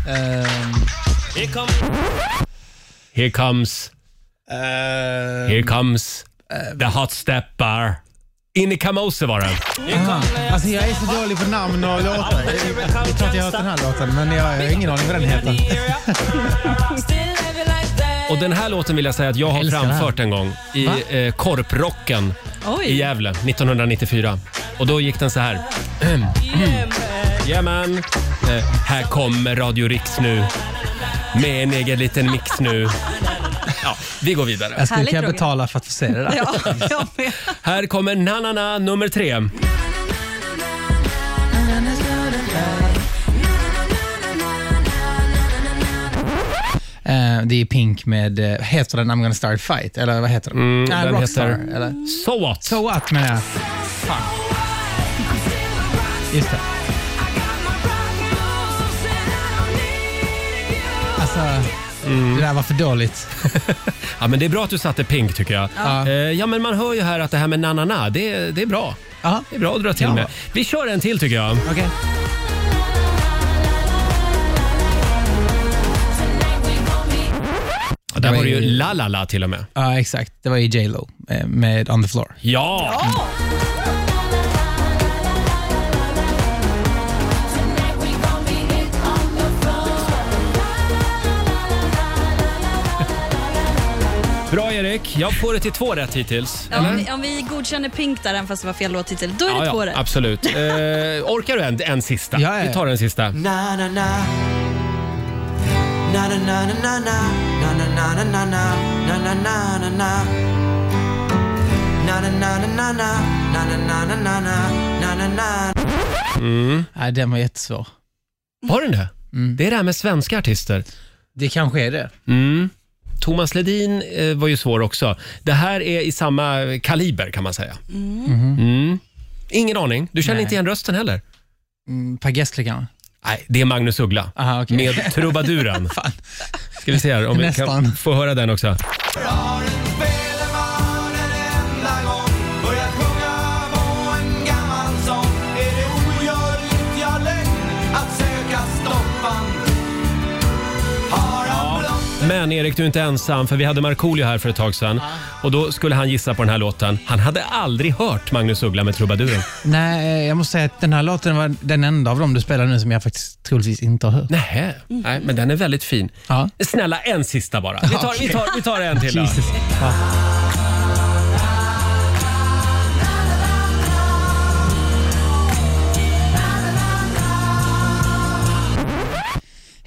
Ehm, Here comes, ehm, here comes the hot stepper. In i Kamose var det. aha. Alltså jag är så dålig på namn och låtar. Det är klart jag har hört den här låten, men jag har ingen aning vad den heter. Och den här låten vill jag säga att jag har älskar den här. framfört en gång i eh, Korprocken Oj. i Gävle 1994. Och då gick den så här. Jajamän, eh, här kommer Radio Rix nu med en egen liten mix nu. Ja, vi går vidare. Jag skulle Härligt, kunna Roger. betala för att få se det där. (laughs) Ja, jag med. Här kommer Na-Na-Na nummer tre. Eh, det är Pink med, eh, heter den I'm gonna start a fight? Eller vad heter den? Mm, Nej, den Rockstar, heter- eller? So what? So what menar jag. Fan. Just det. Det där var för dåligt. (laughs) Ja, men det är bra att du satte Pink tycker jag. Ja. Eh, ja, men man hör ju här att det här med Na-Na-Na, det, det är bra. Ja, Det är bra att dra till Ja. med. Vi kör en till tycker jag. okej. Där Det var var det ju ju- La La La till och med. Ja, exakt. Det var ju J Lo eh, med On the floor. Ja! Erik, jag får det till två rätt hittills. Ja, om, vi, om vi godkänner Pink där, även fast det var fel låttitel, då är det Ja, två rätt. absolut. Eh, orkar du en, en sista? Ja, ja. Vi tar en sista. Na na na. Mm. Nej, den var jättesvår. Var den det? Mm. Det är det här med svenska artister. Det kanske är det. Mm. Thomas Ledin eh, var ju svår också. Det här är i samma kaliber kan man säga. Mm. Ingen aning. Du känner Nej. inte igen rösten heller? Mm, per Gessle kanske? Nej, det är Magnus Uggla. Aha, okej. Med trubaduren. (laughs) Fan. Ska vi se här om vi kan Nästan. få höra den också. Men Erik, du är inte ensam för vi hade Markoolio här för ett tag sedan och då skulle han gissa på den här låten. Han hade aldrig hört Magnus Uggla med trubaduren. (laughs) Nej, jag måste säga att den här låten var den enda av dem du spelar nu som jag faktiskt troligtvis inte har hört. Nähä. Nej, men den är väldigt fin. Ja. Snälla, en sista bara. Vi tar, vi tar, vi tar en till då. Jesus. Ja.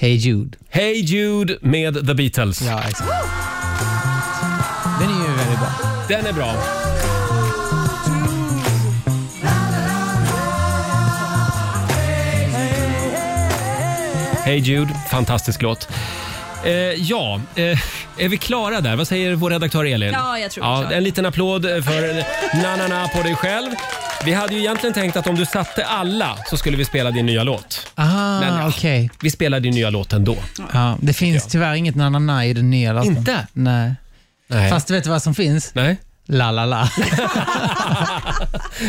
Hey Jude. Hey Jude med The Beatles. Ja, exakt. Den är ju väldigt bra. Den är bra. Hey Jude, fantastisk låt. Eh, ja, eh, är vi klara där? Vad säger vår redaktör Elin? Ja, jag tror klara. En liten applåd för Na Na Na på dig själv. Vi hade ju egentligen tänkt att om du satte alla så skulle vi spela din nya låt. Aha, Men, ja, okej. Vi spelar din nya låt ändå. Ja, det finns tyvärr inget nanana i den nya låten. Inte? Nej. Nej. Fast du vet vad som finns? Nej. La la la. (laughs)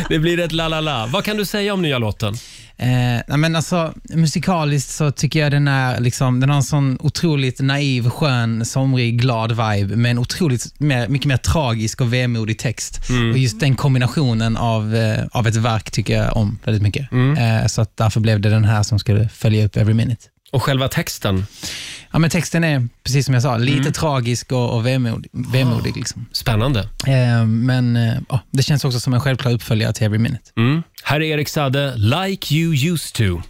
Det blir ett la la la. Vad kan du säga om nya låten? Eh, nej, men alltså, musikaliskt så tycker jag den är liksom, den har en sån otroligt naiv, skön, somrig, glad vibe med en otroligt mer, mycket mer tragisk och vemodig text. Mm. Och Just den kombinationen av, eh, av ett verk tycker jag om väldigt mycket. Mm. Eh, så att därför blev det den här som skulle följa upp Every Minute. Och själva texten? Ja, men texten är, precis som jag sa, lite Mm. tragisk och, och vemodig. vemodig liksom. Spännande. eh, men eh, ja, det känns också som en självklar uppföljare till Every Minute. Mm. Här är Erik Sade, Like You Used To.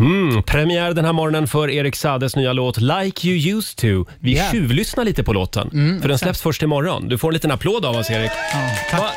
Mm, premiär den här morgonen för Erik Sades nya låt Like You Used To. Vi Ja. tjuvlyssnar lite på låten, Mm, för den exakt. släpps först imorgon. Du får en liten applåd av oss, Erik. Va,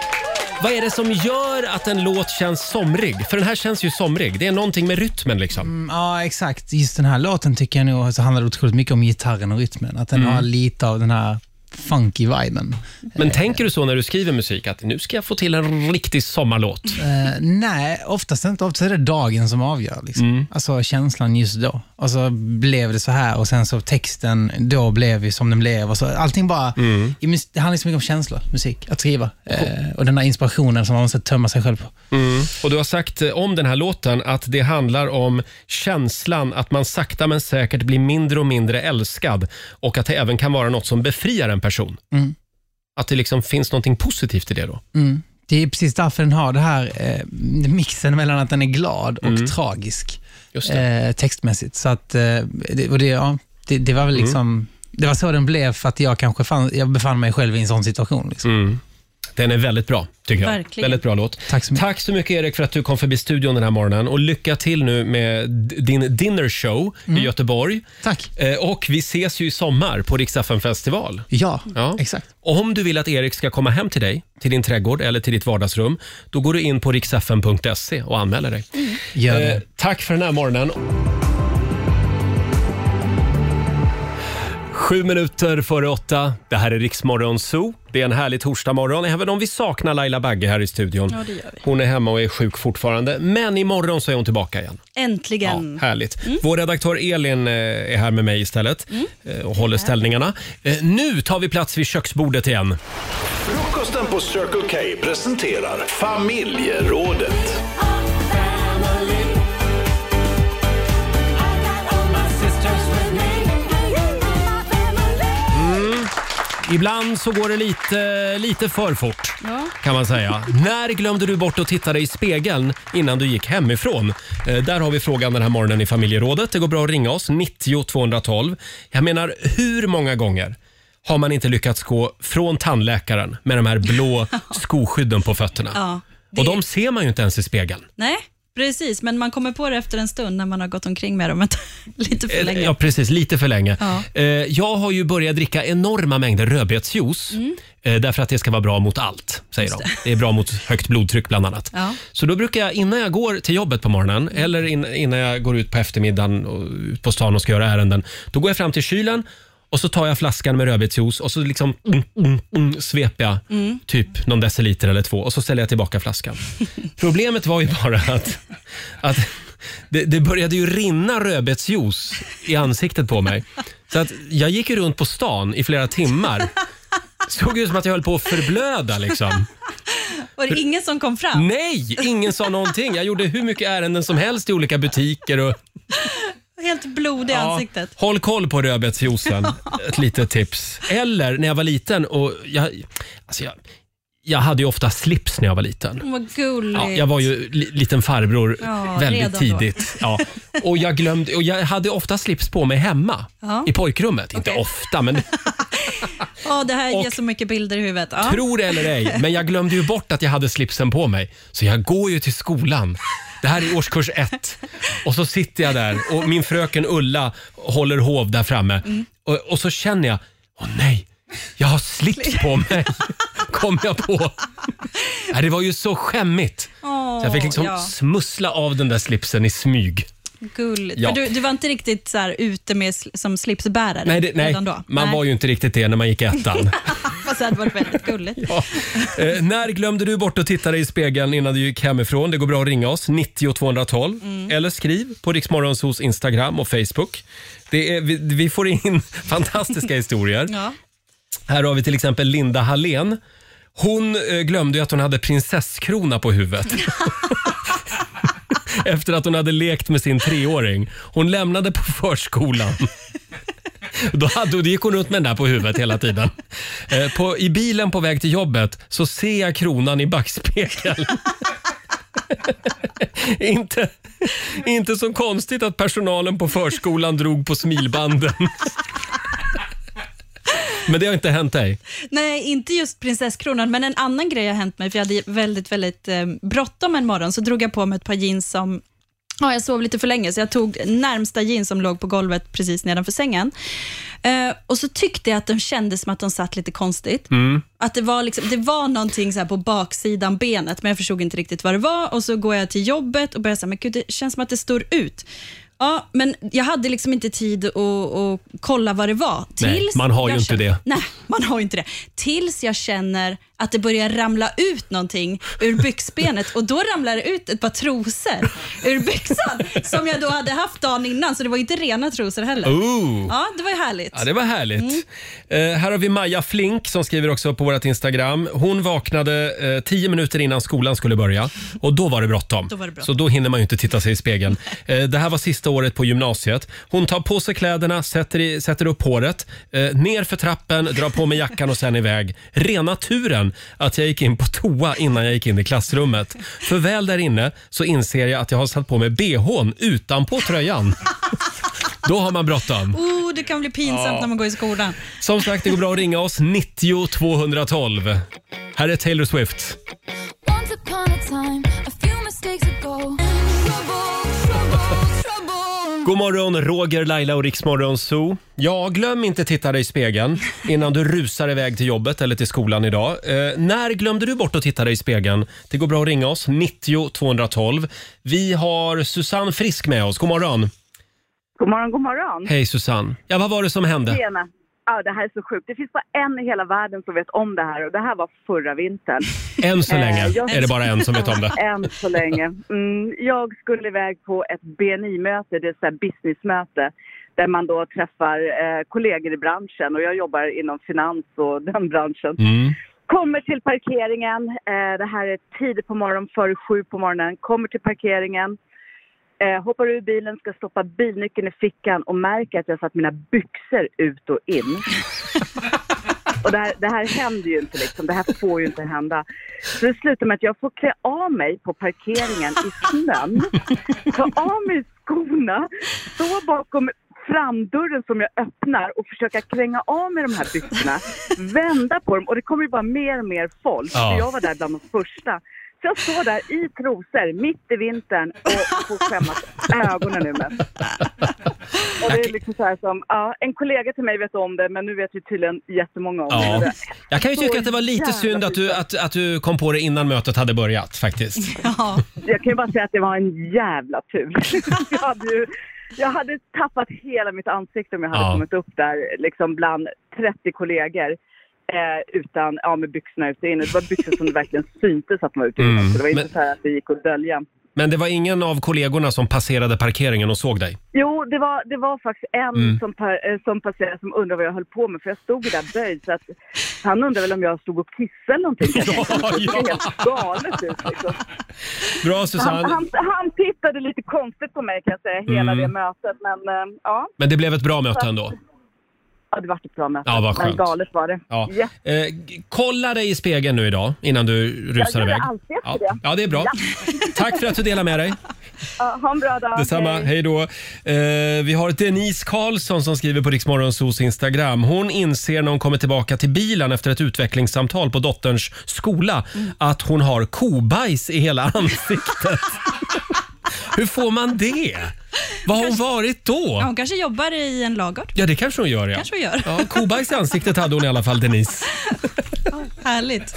vad är det som gör att en låt känns somrig? För den här känns ju somrig. Det är någonting med rytmen liksom. Mm, ja, exakt. Just den här låten tycker jag nog så handlar det otroligt mycket om gitarren och rytmen. Att den Mm. har lite av den här funky viben. Men tänker du så när du skriver musik, att nu ska jag få till en riktig sommarlåt? Eh, nej, oftast inte. Oftast är det dagen som avgör. Liksom. Mm. Alltså känslan just då. Och så blev det så här och sen så texten då blev ju som den blev. Och så, allting bara, Mm. i det handlar så mycket om känslor, musik, att skriva. Eh, och den här inspirationen som man måste tömma sig själv på. Mm. Och Du har sagt eh, om den här låten att det handlar om känslan att man sakta men säkert blir mindre och mindre älskad och att det även kan vara något som befriar en person. Mm. Att det liksom finns något positivt i det då. Mm. Det är precis därför den har det här eh, mixen mellan att den är glad och Mm. tragisk eh, textmässigt. Så att, eh, det, och det, ja, det, det var väl Mm. liksom, det var så den blev för att jag kanske fann, jag befann mig själv i en sån situation. Liksom. Den är väldigt bra, tycker jag. Verkligen. Väldigt bra låt. Tack så mycket. Tack så mycket Erik för att du kom förbi studion den här morgonen och lycka till nu med d- din dinner show i Göteborg. Mm. Tack. Eh, Och vi ses ju i sommar på FM festival. Ja, Ja. exakt. Om du vill att Erik ska komma hem till dig, till din trädgård eller till ditt vardagsrum, då går du in på riksfn.se och anmäler dig. Gör det. Eh, tack för den här morgonen. Sju minuter före åtta. Det här är Riksmorgon Zoo. Det är en härlig torsdagmorgon, även om vi saknar Laila Bagge här i studion. Ja, det gör vi. Hon är hemma och är sjuk fortfarande, men imorgon så är hon tillbaka igen. Äntligen. Härligt. Vår redaktör Elin eh, är här med mig istället eh, och håller ställningarna. Eh, Nu tar vi plats vid köksbordet igen. Frukosten på Circle K presenterar Familjerådet. Ibland så går det lite, lite för fort Ja. kan man säga. När glömde du bort att titta dig i spegeln innan du gick hemifrån? Eh, där har vi frågan den här morgonen i familjerådet. Det går bra att ringa oss, 90 212. Jag menar, hur många gånger har man inte lyckats gå från tandläkaren med de här blå (laughs) skoskydden på fötterna? Ja, Och de ser man ju inte ens i spegeln. Nej, precis. Men man kommer på det efter en stund när man har gått omkring med dem (laughs) lite för länge. Ja, precis. Lite för länge. Ja. Eh, Jag har ju börjat dricka enorma mängder rödbetsjuice. eh, Därför att det ska vara bra mot allt, säger de. Det är bra mot högt blodtryck bland annat. Ja. Så då brukar jag, innan jag går till jobbet på morgonen eller in, innan jag går ut på eftermiddagen och ut på stan och ska göra ärenden, då går jag fram till kylen och så tar jag flaskan med rödbetsjuice och så liksom mm, mm, mm, sveper jag typ någon deciliter eller två och så ställer jag tillbaka flaskan. (laughs) Problemet var ju bara att, att det, det började ju rinna rödbetsjuice i ansiktet på mig. Så att jag gick ju runt på stan i flera timmar. Såg ut som att jag höll på att förblöda liksom. Var det ingen som kom fram? Nej, ingen sa någonting. Jag gjorde hur mycket ärenden som helst i olika butiker. Och, Helt blod i ansiktet. håll koll på rödbetsjuicen. (laughs) Ett litet tips. Eller när jag var liten och jag, alltså jag, jag hade ju ofta slips när jag var liten. Vad gulligt. Ja, jag var ju li, liten farbror Ja, väldigt redan då. tidigt. Ja. Och, jag glömde, och jag hade ofta slips på mig hemma Ja. i pojkrummet. Inte ofta, men (laughs) Ja, det här Och- ger så mycket bilder i huvudet. Ja. tro det eller ej. Men jag glömde ju bort att jag hade slipsen på mig. Så jag går ju till skolan. Det här är årskurs ett. Och så sitter jag där och min fröken Ulla håller hov där framme. Mm. Och, och så känner jag, åh nej, jag har slips på mig. (laughs) Kom jag på. Nej, det var ju så skämmigt. Så jag fick liksom ja. smussla av den där slipsen i smyg. Gulligt. Ja. Du, du var inte riktigt så här ute med sl- som slipsbärare Nej, det, nej redan då? man var ju inte riktigt det när man gick i ettan. (laughs) Fast det hade varit väldigt gulligt. Eh, när glömde du bort att titta dig i spegeln innan du gick hemifrån? Det går bra att ringa oss, 90 212. Mm. Eller skriv på Riksmorgonsos Instagram och Facebook. Det är, vi, vi får in (laughs) fantastiska historier. Ja. Här har vi till exempel Linda Hallén. Hon eh, glömde ju att hon hade prinsesskrona på huvudet. (laughs) (laughs) Efter att hon hade lekt med sin treåring. Hon lämnade på förskolan. (laughs) Då, hade, då gick hon runt med den där på huvudet hela tiden. Eh, på, I bilen på väg till jobbet så ser jag kronan i backspegeln. (laughs) inte, inte så konstigt att personalen på förskolan drog på smilbanden. Men det har inte hänt dig? Nej, inte just prinsesskronan, men en annan grej har hänt mig, för jag hade väldigt, väldigt eh, bråttom en morgon, så drog jag på mig ett par jeans som Ja, jag sov lite för länge, så jag tog närmsta jeans som låg på golvet precis nedanför sängen. Eh, och så tyckte jag att de kändes som att de satt lite konstigt. Att det var, liksom, det var någonting så på baksidan benet, men jag förstod inte riktigt vad det var. Och Så går jag till jobbet och börjar säga, men gud, det känns som att det står ut. Ja, men jag hade liksom inte tid att, att kolla vad det var. Nej, Tills man har ju jag inte känner- det. Nej, man har ju inte det. Tills jag känner att det börjar ramla ut någonting ur byxbenet och då ramlar det ut ett par trosor ur byxan som jag då hade haft dagen innan, så det var inte rena trosor heller. Ooh. Ja, det var ju härligt. Ja, det var härligt. Eh, här har vi Maja Flink som skriver också på vårt Instagram. Hon vaknade eh, tio minuter innan skolan skulle börja och då var det bråttom. Då var det bråttom. Så då hinner man ju inte titta sig i spegeln. (laughs) Eh, det här var sista året på gymnasiet. Hon tar på sig kläderna, sätter, i, sätter upp håret, eh, ner för trappen, drar på mig jackan och sen iväg. Rena turen att jag gick in på toa innan jag gick in i klassrummet. För väl där inne så inser jag att jag har satt på mig bhn utanpå tröjan. Då har man bråttom. Oh, det kan bli pinsamt Ja. när man går i skolan. Som sagt, det går bra att ringa oss. 90 212. Här är Taylor Swift. God morgon, Roger, Laila och Riksmorgon Zoo. Ja, glöm inte titta dig i spegeln innan du rusar iväg till jobbet eller till skolan idag. Eh, när glömde du bort att titta dig i spegeln? Det går bra att ringa oss, 90 212. Vi har Susanne Frisk med oss. God morgon. God morgon, god morgon. Hej Susanne. Ja, vad var det som hände? Tjena. Ja, det här är så sjukt. Det finns bara en i hela världen som vet om det här och det här var förra vintern. (laughs) Än så Eh, länge jag- är det bara en som vet om det. (laughs) Än så länge. Mm, jag skulle iväg på ett BNI-möte, det är så här businessmöte där man då träffar eh, kollegor i branschen och jag jobbar inom finans och (laughs) den branschen. Mm. Kommer till parkeringen, eh, det här är tidigt på morgonen, före sju på morgonen. Kommer till parkeringen, eh, hoppar ur bilen, ska stoppa bilnyckeln i fickan och märker att jag satt mina byxor ut och in. (laughs) Och det här, det här händer ju inte liksom, det här får ju inte hända. Så det slutar med att jag får klä av mig på parkeringen i snön, ta av mig skorna, stå bakom framdörren som jag öppnar och försöka kränga av mig de här byxorna, vända på dem och det kommer ju bara mer och mer folk. Ja. Så jag var där bland de första. Så jag står där i trosor mitt i vintern och får skämmas ögonen ur mig. Och det är liksom så här som, ja, en kollega till mig vet om det men nu vet ju tydligen jättemånga om Ja. det. Jag kan ju Så tycka att det var lite synd att du, att, att du kom på det innan mötet hade börjat faktiskt. (laughs) Jag kan ju bara säga att det var en jävla tur. (laughs) jag, hade ju, jag hade tappat hela mitt ansikte om jag hade Ja. kommit upp där liksom bland 30 kollegor. Eh, utan, ja med byxorna ute och inne. Det var byxor som det verkligen syntes att de var ute. Mm. Så det var inte Men- så här att det gick att dölja. Men det var ingen av kollegorna som passerade parkeringen och såg dig? Jo, det var, det var faktiskt en Mm. som, per, eh, som passerade som undrade vad jag höll på med, för jag stod ju där böjd. Så att han undrade väl om jag stod och kissade eller någonting. (laughs) Ja, det såg ja. helt galet ut liksom. Bra Han, Susanne. han, han tittade lite konstigt på mig kan jag säga, hela Mm. det mötet. Men eh, ja, Men det blev ett bra möte ändå? Ja, det var ett bra möte. Ja, vad Men skönt. galet var det. Ja. Jätte- Eh, g- kolla dig i spegeln nu idag innan du rusar gör iväg. alltid efter Ja. det. ja, det är bra. Ja. (laughs) Tack för att du delar med dig. Ja, ha en bra dag. Detsamma, hej då. Eh, vi har Denise Karlsson som skriver på Riksmorgonsos Instagram. Hon inser när hon kommer tillbaka till bilen efter ett utvecklingssamtal på dotterns skola att hon har kobajs i hela (laughs) ansiktet. Hur får man det? Var har hon varit Ja, då? hon kanske jobbar i en lagård. Ja, det kanske hon gör. Ja. Kanske hon gör. Ja, kobajs i ansiktet hade hon i alla fall, Denise. Härligt.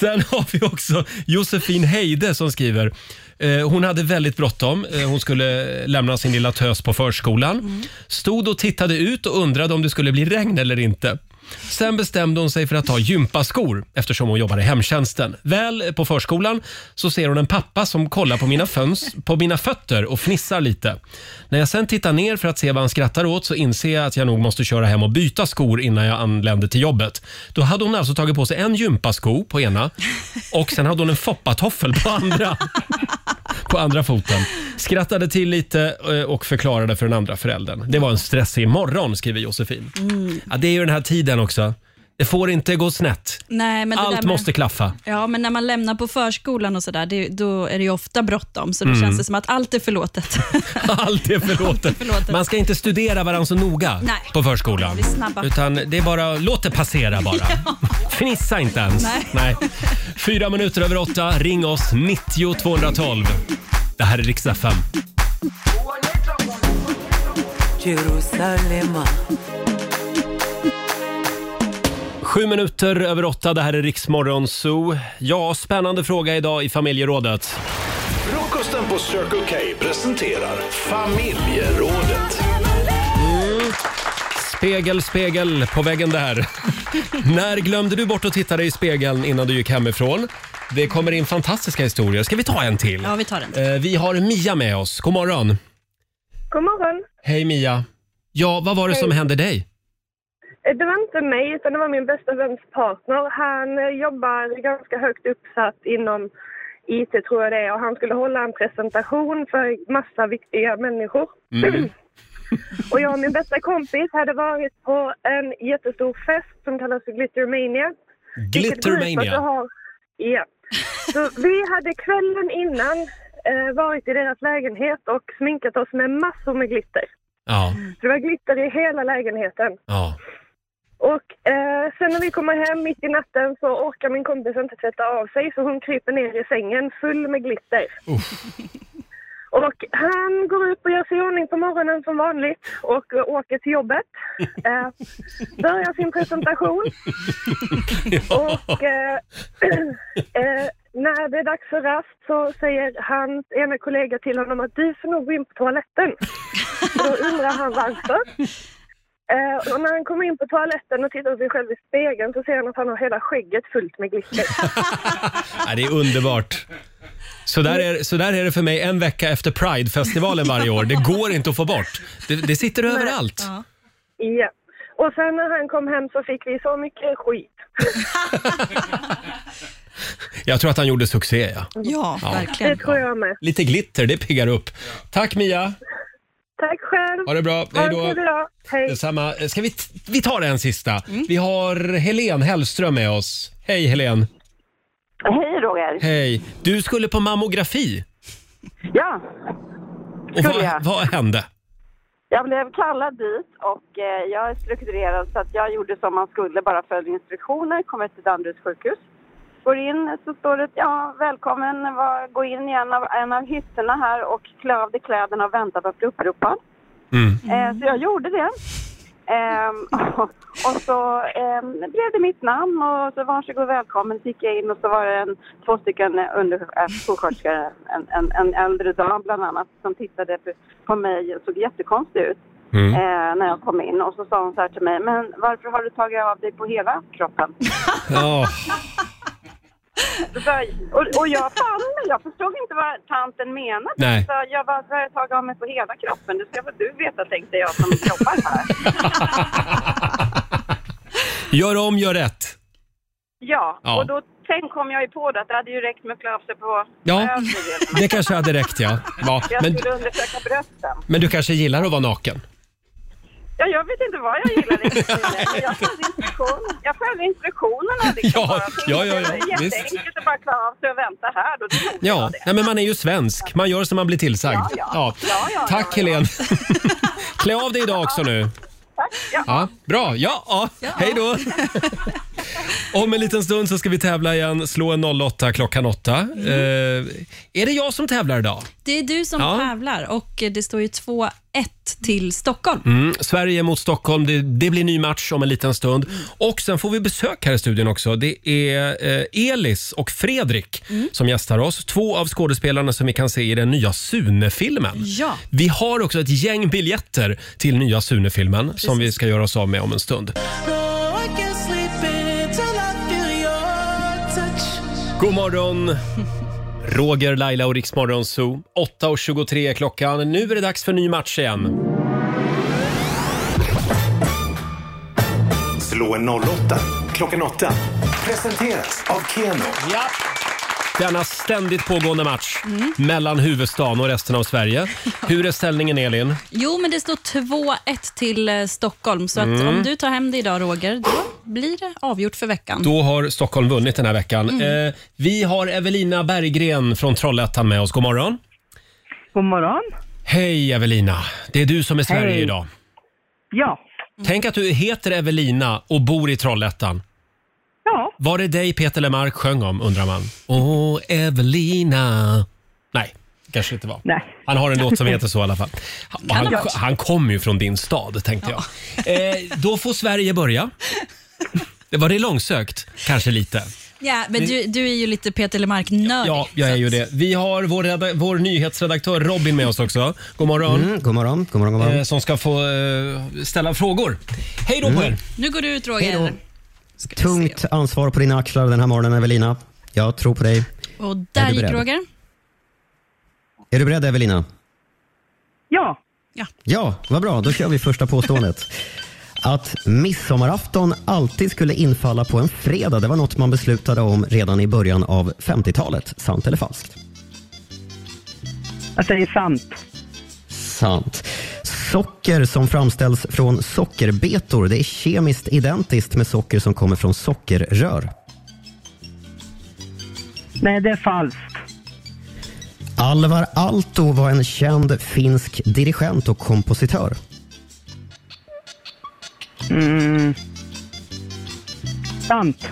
Sen har vi också Josefin Heide som skriver eh, hon hade väldigt bråttom. Eh, Hon skulle lämna sin lilla tös på förskolan. Stod och tittade ut och undrade om det skulle bli regn eller inte. Sen bestämde hon sig för att ta gympaskor eftersom hon jobbar i hemtjänsten. Väl på förskolan så ser hon en pappa som kollar på mina, föns, på mina fötter och fnissar lite. När jag sen tittar ner för att se vad han skrattar åt så inser jag att jag nog måste köra hem och byta skor innan jag anländer till jobbet. Då hade hon alltså tagit på sig en gympasko på ena och sen hade hon en foppatoffel på andra. På andra foten. Skrattade till lite eh, och förklarade för den andra föräldern. Det var en stressig morgon, skriver Josefin. Mm. Ja, det är ju den här tiden också. Det får inte gå snett. Nej, men det där Allt med, måste klaffa. Ja, men när man lämnar på förskolan och sådär, det- då är det ju ofta bråttom. Så då Mm. känns det som att allt är förlåtet. (laughs) Allt är förlåtet. förlåtet. Man ska inte studera varandra så noga Nej. på förskolan. Vi är snabba. Utan det är bara, låt det passera bara. (laughs) Fnissa inte ens. Nej. Fyra minuter över åtta, ring oss 90 212. Det här är Rix FM. Jerusalema. Sju minuter över åtta, det här är Riksmorgon Zoo. Ja, spännande fråga idag i familjerådet. Frukosten på Circle K presenterar familjerådet. Spegel, spegel på väggen där. (laughs) När glömde du bort att titta dig i spegeln innan du gick hemifrån? Det kommer in fantastiska historier. Ska vi ta en till? Ja, vi tar den. Eh, Vi har Mia med oss. God morgon. God morgon. Hej Mia. Ja, vad var det som hände dig? Eh, Det var inte mig, utan det var min bästa väns partner. Han eh, jobbar ganska högt uppsatt inom IT, tror jag det är. Och han skulle hålla en presentation för massa viktiga människor. Mm. (laughs) Och jag och min bästa kompis hade varit på en jättestor fest som kallas för Glittermania. Glittermania. har- Ja. Så vi hade kvällen innan eh, varit i deras lägenhet och sminkat oss med massor med glitter. Ja, Så det var glitter i hela lägenheten. ja. Och eh, sen när vi kommer hem mitt i natten så orkar min kompis inte tvätta av sig så hon kryper ner i sängen full med glitter. (laughs) Och han går upp och gör sig i ordning på morgonen som vanligt och åker till jobbet. (laughs) Eh, börjar sin presentation. (laughs) Och eh, (clears throat) eh, när det är dags för rast så säger hans ena kollega till honom att du får nog gå in på toaletten. Då undrar han varför. Eh, och när han kommer in på toaletten och tittar på sig själv i spegeln så ser han att han har hela skägget fullt med glitter. Ja, det är underbart. Så där, är, så där är det för mig en vecka efter Pride-festivalen varje år. Det går inte att få bort. Det, det sitter överallt. Ja. Och sen när han kom hem så fick vi så mycket skit. (laughs) Jag tror att han gjorde succé. Ja. Ja, Ja. Det tror jag med. Lite glitter, det piggar upp. Tack Mia. Tack själv. Ha det bra. Hej då. Hej. Detsamma. Ska vi, vi tar en sista. Vi har Helen Hellström med oss. Hej Helen. Hej Roger. Hej. Du skulle på mammografi. Ja, Och vad, Skulle jag. vad hände? jag blev kallad dit och eh, jag är strukturerad så att jag gjorde som man skulle, bara följde instruktioner, kommer till Danderyds sjukhus. Går in så står det ja, välkommen, var, gå in i en av, en av hytterna här och klä av dig kläderna och vänta på att bli uppropad. Eh, så jag gjorde det. Ehm, och, (laughs) och så ehm, blev det mitt namn och så varsågod välkommen. Så gick jag in och så var det en, två stycken under, äh, skolsköterskor, en, en, en äldre dam bland annat, som tittade på, på mig och såg jättekonstig ut. Mm. Eh, när jag kom in och så sa hon så här till mig, men varför har du tagit av dig på hela kroppen? Ja. (laughs) Och, och jag mig, jag förstod inte vad tanten menade. Nej. Så jag bara, jag tagit av mig på hela kroppen. Det ska väl du veta, tänkte jag som jobbar här. (laughs) Gör om, gör rätt. Ja, Ja. och då sen kom jag ju på det att det hade ju räckt med att klä av sig på Ja, övre delen. det kanske hade räckt ja. ja Jag men, skulle undersöka brösten. men du kanske gillar att vara naken? Ja, jag vet inte vad jag gillar riktigt Jag följde instruktionen. Jag följde instruktionerna liksom Ja, bara. ja, ja, ja, Det är visst. jätteenkelt att bara klä av sig och vänta här då. Gjorde Ja, jag det. nej, men man är ju svensk. Man gör som man blir tillsagd. Ja, ja. Ja, ja, Tack ja, ja. Helene. (laughs) Klä av dig idag också nu. Ja. Ja, bra. Ja, ja. hej då. Om en liten stund så ska vi tävla igen. Slå en 08 klockan 8. Mm. Eh, är det jag som tävlar idag? Det är du som Ja. tävlar och det står ju 2-1 till Stockholm. Mm, Sverige mot Stockholm. Det, det blir ny match om en liten stund. Och Sen får vi besök här i studion också. Det är eh, Elis och Fredrik som gästar oss. Två av skådespelarna som vi kan se i den nya Sune-filmen. Ja. Vi har också ett gäng biljetter till nya Sune-filmen som vi ska göra oss av med om en stund. God morgon! Roger, Laila och Riksmorgon Zoo. 8.23 är klockan. Nu är det dags för ny match igen. Slå en 08 klockan 8. Presenteras av Keno. Ja. Denna ständigt pågående match Mm. mellan huvudstaden och resten av Sverige. Hur är ställningen Elin? Jo, men det står 2-1 till eh, Stockholm, så att Mm. om du tar hem det idag, Roger, då blir det avgjort för veckan. Då har Stockholm vunnit den här veckan. Mm. Eh, vi har Evelina Berggren från Trollhättan med oss. God morgon. God morgon. Hej Evelina. Det är du som är Sverige Hej. idag. Ja. Tänk att du heter Evelina och bor i Trollhättan. Ja. Var det dig Peter Lemark sjöng om undrar man? Åh Evelina. Nej, kanske inte var. Nej. Han har en låt som heter så i alla fall. (laughs) Han, ha varit. han kommer ju från din stad tänkte jag. Eh, då får Sverige börja. Det var det långsökt? Kanske lite. Ja, men du, du är ju lite Peter Lemark-nördig. Ja, jag är ju det. Vi har vår, reda- vår nyhetsredaktör Robin med oss också. God morgon. Mm, god morgon, god morgon, god morgon. Eh, som ska få eh, ställa frågor. Hej då på Mm. er. Nu går du ut, Roger. Tungt ansvar på dina axlar den här morgonen, Evelina. Jag tror på dig. Och Är där du gick? Roger. Är du beredd, Evelina? Ja. Ja, vad bra. Då kör vi första påståendet. (laughs) Att midsommarafton alltid skulle infalla på en fredag, det var något man beslutade om redan i början av 50-talet. Sant eller falskt? Jag säger sant. Sant. Socker som framställs från sockerbetor, det är kemiskt identiskt med socker som kommer från sockerrör. Nej, det är falskt. Alvar Aalto var en känd finsk dirigent och kompositör. Mm. Sant.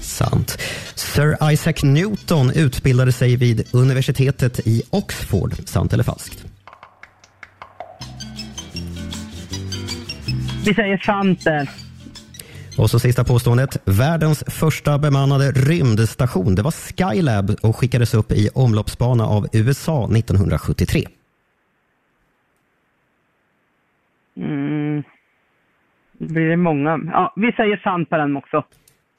Sant. Sir Isaac Newton utbildade sig vid universitetet i Oxford. Sant eller falskt? Vi säger sant där. Och så sista påståendet. Världens första bemannade rymdstation det var Skylab och skickades upp i omloppsbana av USA 1973. Mm. Det blir det många. Ja, vi säger sant på den också.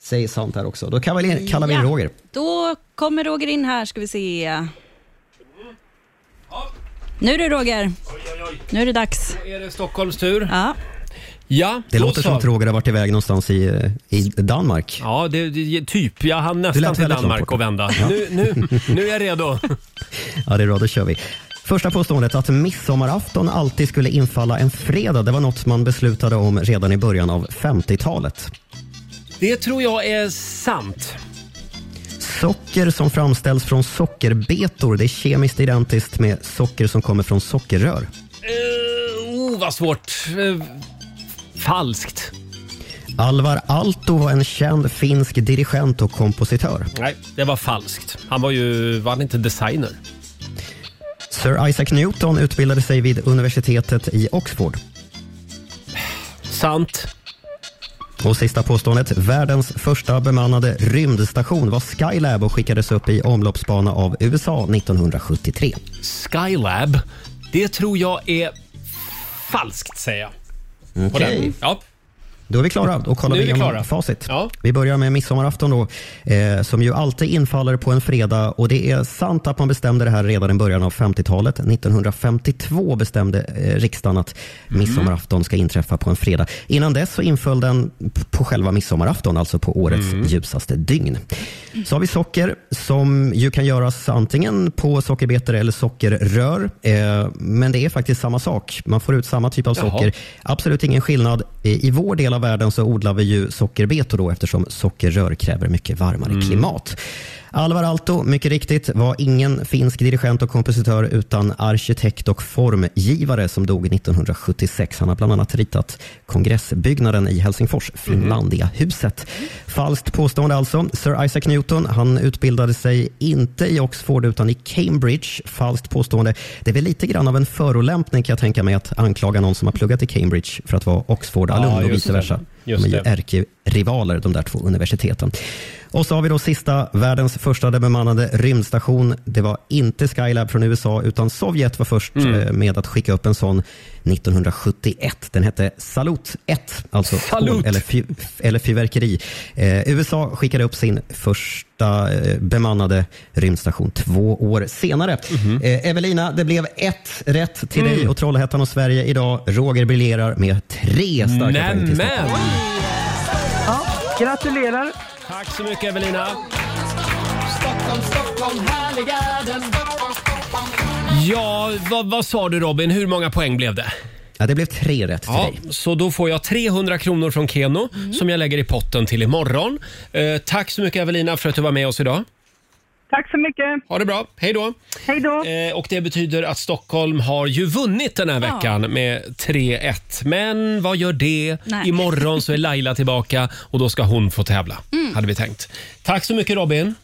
Säg sant här också. Då kallar vi, kallar vi in Ja. Roger. Då kommer Roger in här, ska vi se. Nu är det Roger. Nu är det dags. Då är det Stockholms tur. Ja. Ja, Det låter som att Roger har varit iväg någonstans i, eh, i Danmark. Ja, det, det, typ. Jag hann nästan lät till väldigt långt Danmark och vända. Nu, nu, nu är jag redo. (laughs) Ja, det är bra. Då kör vi. Första påståendet att midsommarafton alltid skulle infalla en fredag. Det var något man beslutade om redan i början av 50-talet. Det tror jag är sant. Socker som framställs från sockerbetor det är kemiskt identiskt med socker som kommer från sockerrör. Uh, oh, vad svårt. Eh, falskt. Alvar Aalto var en känd finsk dirigent och kompositör. Nej, det var falskt. Han var ju, var han inte designer? Sir Isaac Newton utbildade sig vid universitetet i Oxford. Sant. Och sista påståendet. Världens första bemannade rymdstation var Skylab och skickades upp i omloppsbana av USA 1973. Skylab, det tror jag är falskt säger jag. Okej. Okay. Ja. Då är vi klara. Då kollar vi igenom klara. facit. Ja. Vi börjar med midsommarafton då, eh, som ju alltid infaller på en fredag. Och Det är sant att man bestämde det här redan i början av 50-talet. 1952 bestämde eh, riksdagen att Mm. midsommarafton ska inträffa på en fredag. Innan dess så inföll den på själva midsommarafton, alltså på årets Mm. ljusaste dygn. Så har vi socker som ju kan göras antingen på sockerbetor eller sockerrör. Eh, men det är faktiskt samma sak. Man får ut samma typ av Jaha. socker. Absolut ingen skillnad. I i vår del av världen så odlar vi ju sockerbetor då eftersom sockerrör kräver mycket varmare Mm. klimat. Alvar Aalto, mycket riktigt, var ingen finsk dirigent och kompositör utan arkitekt och formgivare som dog 1976. Han har bland annat ritat kongressbyggnaden i Helsingfors, Finlandiahuset. Falskt påstående alltså. Sir Isaac Newton, han utbildade sig inte i Oxford utan i Cambridge. Falskt påstående. Det är väl lite grann av en förolämpning kan jag tänka mig att anklaga någon som har pluggat i Cambridge för att vara Oxford-alumn Ja, och vice det. versa. Just De är ju ärkerivaler de där två universiteten. Och så har vi då sista, världens första bemannade rymdstation. Det var inte Skylab från USA utan Sovjet var först Mm. eh, med att skicka upp en sån 1971. Den hette Salut 1, alltså Salut. eller, fy, eller fyrverkeri. Eh, USA skickade upp sin första eh, bemannade rymdstation två år senare. Mhm. Eh, Evelina, det blev ett rätt till dig Mm. och Trollhättan och Sverige idag. Roger briljerar med tre starka poäng till Stockholm. Gratulerar! Tack så mycket Evelina. Stockholm, Stockholm, härliga den. Ja, vad, vad sa du Robin? Hur många poäng blev det? Ja, det blev tre rätt till Ja, dig. så då får jag 300 kronor från Keno som jag lägger i potten till imorgon. Eh, tack så mycket Evelina för att du var med oss idag. Tack så mycket. Ha det bra. Hej då. Hej då. Eh, och det betyder att Stockholm har ju vunnit den här veckan med 3-1. Men vad gör det? Nej. Imorgon så är Laila tillbaka och då ska hon få tävla, Mm. hade vi tänkt. Tack så mycket Robin.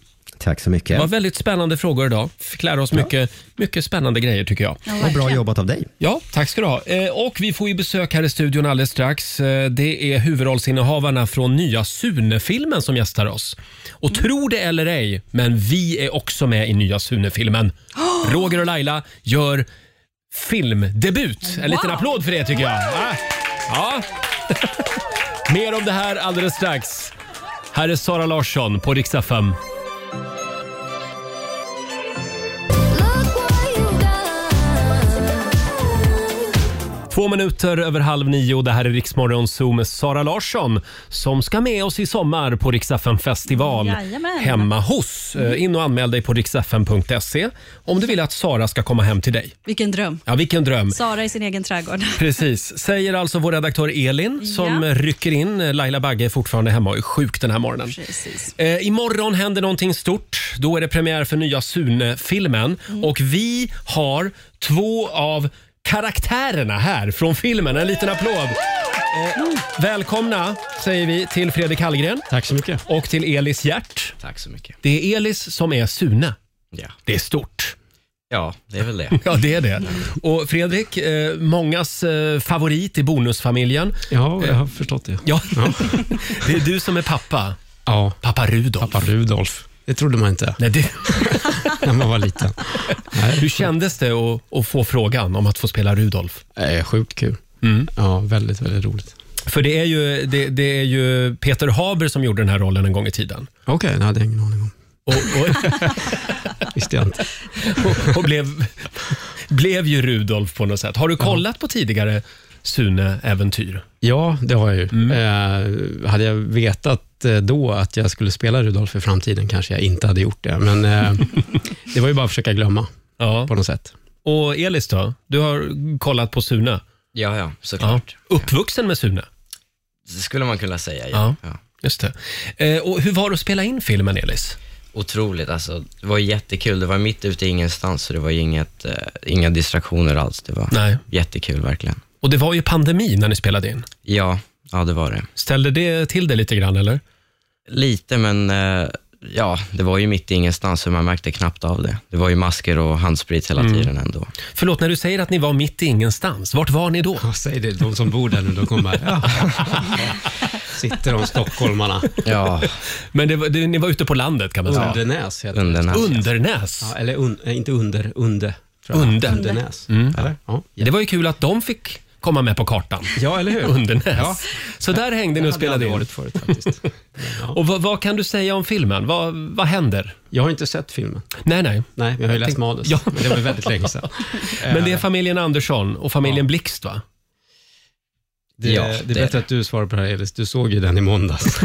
Tack så Det mycket. var väldigt spännande frågor idag. Fick lära oss mycket, mycket spännande grejer tycker jag. Ja, Och bra verkligen. jobbat av dig. Ja, tack ska du ha. Eh, och vi får ju besök här i studion alldeles strax. Eh, det är huvudrollsinnehavarna från nya Sune-filmen som gästar oss. Och Mm. tro det eller ej, men vi är också med i nya Sune-filmen. (gasps) Roger och Laila gör filmdebut. En liten Wow. applåd för det tycker jag. Va? Ja. (laughs) Mer om det här alldeles strax. Här är Sara Larsson på Rix FM. Två minuter över halv nio. Det här är Riksmorgon Zoo med Sara Larsson som ska med oss i sommar på Riksfn festival Jajamän. hemma hos. Eh, In och anmäl dig på riksfn.se om du vill att Sara ska komma hem till dig. Vilken dröm. Ja, vilken dröm. Sara i sin egen trädgård. (laughs) Precis, säger alltså vår redaktör Elin som Ja. rycker in. Laila Bagge är fortfarande hemma och är sjuk den här morgonen. Precis. Eh, imorgon händer någonting stort. Då är det premiär för nya Sune-filmen. Mm. Och vi har två av karaktärerna här från filmen. En liten applåd. Eh, välkomna säger vi till Fredrik Hallgren. Tack så mycket. Och till Elis Hjärt. Tack så mycket. Det är Elis som är Sune. Ja. Det är stort. Ja, det är väl det. (laughs) Ja, det är det. Och Fredrik, eh, mångas eh, favorit i Bonusfamiljen. Ja, jag har förstått det. Ja, (laughs) det är du som är pappa. Ja. Pappa Rudolf. Pappa Rudolf. Det trodde man inte Nej, det... (laughs) (laughs) när man var liten. Hur kändes det att, att få frågan om att få spela Rudolf? Eh, sjukt kul. Mm. Ja, väldigt, väldigt roligt. För det är, ju, det, det är ju Peter Haber som gjorde den här rollen en gång i tiden. Okej, det hade jag ingen aning om. Och, och, (laughs) Visste jag inte. och, och blev, blev ju Rudolf på något sätt. Har du kollat på tidigare Sune-äventyr? Ja, det har jag ju. Mm. Eh, hade jag vetat eh, då att jag skulle spela Rudolf i framtiden kanske jag inte hade gjort det. Men eh, (laughs) det var ju bara att försöka glömma Ja. på något sätt. Och Elis då? Du har kollat på Sune? Ja, ja, såklart. Uppvuxen med Sune? Det skulle man kunna säga, Ja. ja. ja. Just det. Eh, och hur var det att spela in filmen, Elis? Otroligt, alltså. Det var jättekul. Det var mitt ute i ingenstans, så det var inget, eh, inga distraktioner alls. Det var Nej. jättekul, verkligen. Och det var ju pandemi när ni spelade in. Ja, ja det var det. Ställde det till det lite grann, eller? Lite, men eh, ja, det var ju mitt i ingenstans, så man märkte knappt av det. Det var ju masker och handsprit hela Mm. tiden ändå. Förlåt, när du säger att ni var mitt i ingenstans, vart var ni då? Ja, säg det, de som bor där nu, de kommer. Ja. (laughs) Sitter de stockholmarna. Ja, Men det var, det, ni var ute på landet kan man säga. Undernäs heter det. Undernäs. Undernäs? Ja, eller un, eh, inte under, unde. tror jag. Unde. Undernäs. Mm. Eller? Ja. Det var ju kul att de fick komma med på kartan. Ja, eller hur? (laughs) Undernäs. Ja. Så där hängde ni och spelade in. varit förut faktiskt. (laughs) Och vad, vad kan du säga om filmen? Vad, vad händer? Jag har inte sett filmen. Nej, nej. Nej, jag har ju läst manus. Ja. Men det var väldigt länge sedan. (laughs) Men det är familjen Andersson och familjen Blixt va? Det, Ja, det är det- bättre att du svarar på det här Elis. Du såg ju den i måndags.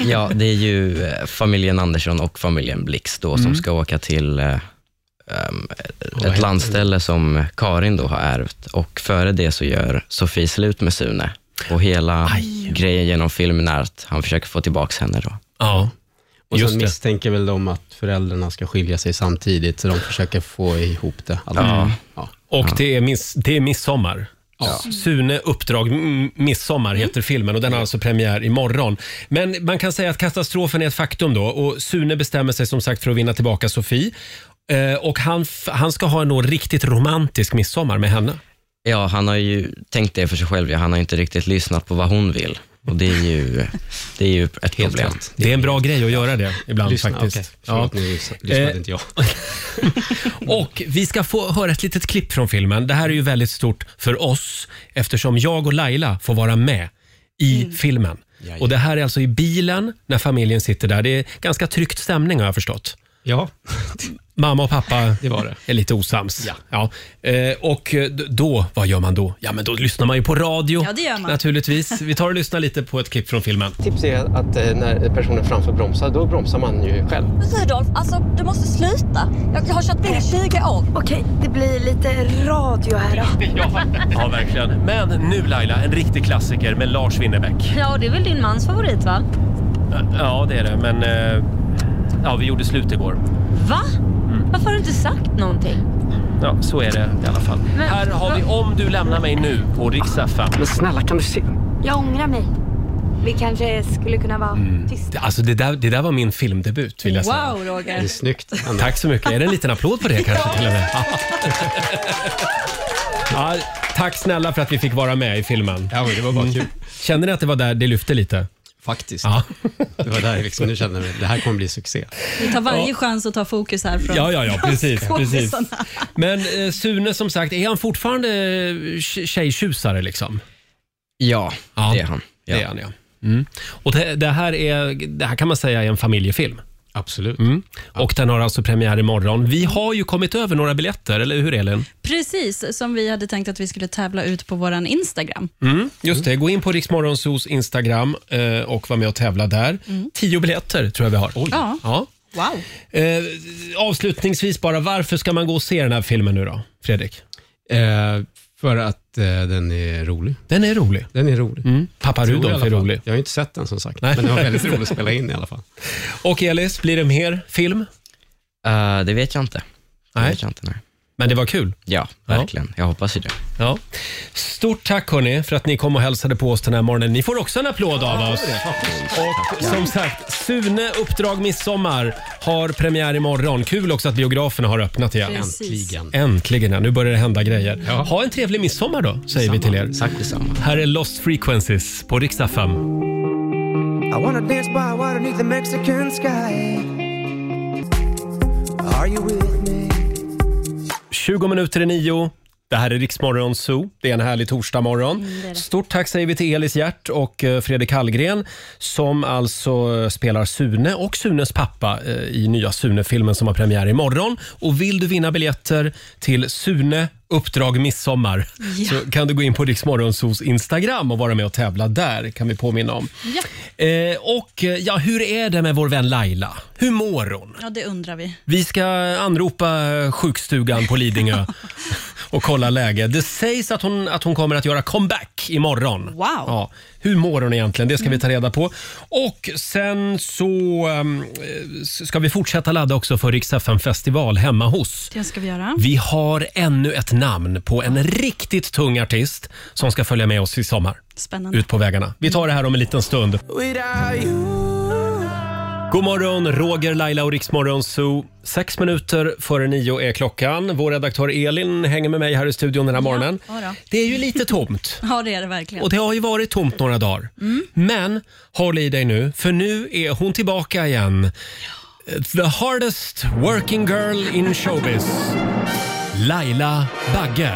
Ja, det är ju eh, familjen Andersson och familjen Blixt då Mm. som ska åka till eh, vad ett heter landställe som Karin då har ärvt och före det så gör Sofie slut med Sune. Och hela grejen genom filmen är att han försöker få tillbaka henne då. Ja. Och Just sen det. misstänker väl de att föräldrarna ska skilja sig samtidigt, så de försöker få ihop det. Alla. Ja. Ja. Och det, är miss, det är midsommar. Ja. Sune Uppdrag mm, Midsommar heter filmen och den har alltså premiär imorgon. Men man kan säga att katastrofen är ett faktum då och Sune bestämmer sig som sagt för att vinna tillbaka Sofie. Eh, och han, f- han ska ha en riktigt romantisk midsommar med henne. Ja, han har ju tänkt det för sig själv. Ja. Han har inte riktigt lyssnat på vad hon vill. Och det är ju, det är ju ett problem. Det är en bra grej att göra det ibland Lyssna, faktiskt. okej. Förlåt, nu lys- lyssnade Eh, inte jag. (laughs) Och vi ska få höra ett litet klipp från filmen. Det här är ju väldigt stort för oss eftersom jag och Laila får vara med i filmen. Och Det här är alltså i bilen när familjen sitter där. Det är ganska tryckt stämning har jag förstått. Ja. (laughs) Mamma och pappa Det var det. är lite osams. Ja. Eh, och eh, d- då, vad gör man då? Ja, men då lyssnar man ju på radio. Ja, det gör man. Naturligtvis. Vi tar och lyssnar lite på ett klipp från filmen. Tips är att eh, när personen framför bromsar, då bromsar man ju själv. Rudolf, alltså du måste sluta. Jag har kört bil i 20 år. Okej, det blir lite radio här då. (laughs) Ja, verkligen. Men nu Laila, en riktig klassiker med Lars Winnerbäck. Ja, det är väl din mans favorit va? Ja, det är det. Men eh, ja, vi gjorde slut igår. Va? Varför har du inte sagt någonting? Ja, så är det i alla fall. Men- Här har vi Om du lämnar mig nu på FM. Men snälla, kan du se? Jag ångrar mig. Vi kanske skulle kunna vara tysta. Alltså det där, det där var min filmdebut vill jag säga. Wow, Det är Roger. snyggt. Tack så mycket. Är det en liten applåd på det kanske till och med? (laughs) Ja, tack snälla för att vi fick vara med i filmen. Ja, det var bara kul. Kände ni att det var där det lyfte lite? Faktiskt. Ja, Det var där jag liksom, nu kände jag att det här kommer bli succé. Vi tar varje chans att ta fokus här från ja, ja, ja precis. (laughs) precis. Men eh, Sune som sagt, är han fortfarande eh, tje- tjejtjusare liksom? Ja, Ja, det är han. Ja. Det är han ja. Mm. Och det, det, här är, det här kan man säga är en familjefilm. Absolut. Mm. Och den har alltså premiär imorgon. Vi har ju kommit över några biljetter, eller hur Elin? Precis, som vi hade tänkt att vi skulle tävla ut på vår Instagram. Mm, just det, gå in på Riksmorgonsos Instagram eh, och var med och tävla där. Tio biljetter tror jag vi har. Ja. Ja. Wow. Eh, avslutningsvis bara, varför ska man gå och se den här filmen nu då, Fredrik? Eh, för att eh, den är rolig. Den är rolig. Den är rolig. Mm. Pappa Tror jag i Rudolf alla är fall. rolig. Jag har ju inte sett den som sagt, Nej. men den var väldigt rolig att (laughs) spela in i alla fall. Och Elis, blir det mer film? Eh, det vet jag inte. Det Nej. vet jag inte, nej. Men det var kul. Ja, verkligen. Jag hoppas ju det. Ja. Stort tack hörni för att ni kom och hälsade på oss den här morgonen. Ni får också en applåd av oss. Och som sagt, Sune Uppdrag Midsommar har premiär imorgon. Kul också att biograferna har öppnat igen. Precis. Äntligen. Äntligen, ja. nu börjar det hända grejer. Ja. Ha en trevlig midsommar då, säger vi till er. Tack detsamma. Här är Lost Frequencies på Rix FM. I wanna dance by water beneath the Mexican sky. Are you with me? 20 minuter i nio. Det här är Riksmorgon Zoo. Det är en härlig torsdagmorgon. Stort tack säger vi till Elis Hjärt och eh, Fredrik Hallgren som alltså spelar Sune och Sunes pappa eh, i nya Sune-filmen som har premiär imorgon. Och vill du vinna biljetter till Sune Uppdrag Midsommar så kan du gå in på Riksmorgonsos Instagram och vara med och tävla där kan vi påminna om. Ja. Eh, och eh, ja, hur är det med vår vän Laila? Hur mår hon? ja, det undrar vi. Vi ska anropa sjukstugan på Lidingö (laughs) och kolla läge. Det sägs att hon, att hon kommer att göra comeback imorgon. Wow. Ja, hur mår hon egentligen? Det ska vi ta reda på. Och sen så um, ska vi fortsätta ladda också för Rix festival hemma hos. Det ska vi göra. Vi har ännu ett namn på en riktigt tung artist som ska följa med oss i sommar. Spännande. Ut på vägarna. Vi tar det här om en liten stund. God morgon, Roger, Laila och Riksmorgon Zoo. Sex minuter före nio är klockan. Vår redaktör Elin hänger med mig här i studion den här morgonen. Ja, då. Det är ju lite tomt. (laughs) Ja, det är det verkligen. Och det har ju varit tomt några dagar. Men håll i dig nu, för nu är hon tillbaka igen. The hardest working girl in showbiz. Laila Bagge.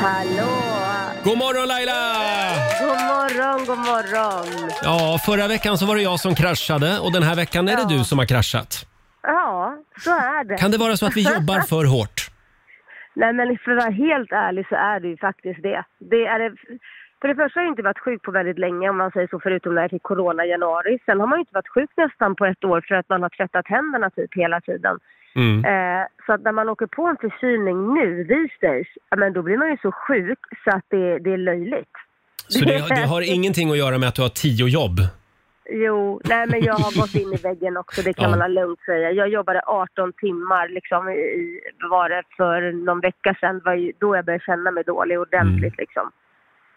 Hallå! God morgon Laila! God morgon, god morgon. Ja, förra veckan så var det jag som kraschade och den här veckan är det du som har kraschat. Ja, så är det. Kan det vara så att vi jobbar för hårt? (laughs) Nej, men för att vara helt ärlig så är det ju faktiskt det. det, är det för det första har jag inte varit sjuk på väldigt länge om man säger så, förutom när jag fick corona i januari. Sen har man ju inte varit sjuk nästan på ett år för att man har tvättat händerna typ hela tiden. Mm. Eh, så att när man åker på en förkylning nu, these days, men då blir man ju så sjuk så att det, det är löjligt. Så det, det har ingenting att göra med att du har tio jobb? Jo, nej men jag har gått in i väggen också, det kan Ja. man ha lugnt säga. Jag jobbade 18 timmar liksom i, var det för någon vecka sedan, var ju då jag började känna mig dålig ordentligt liksom.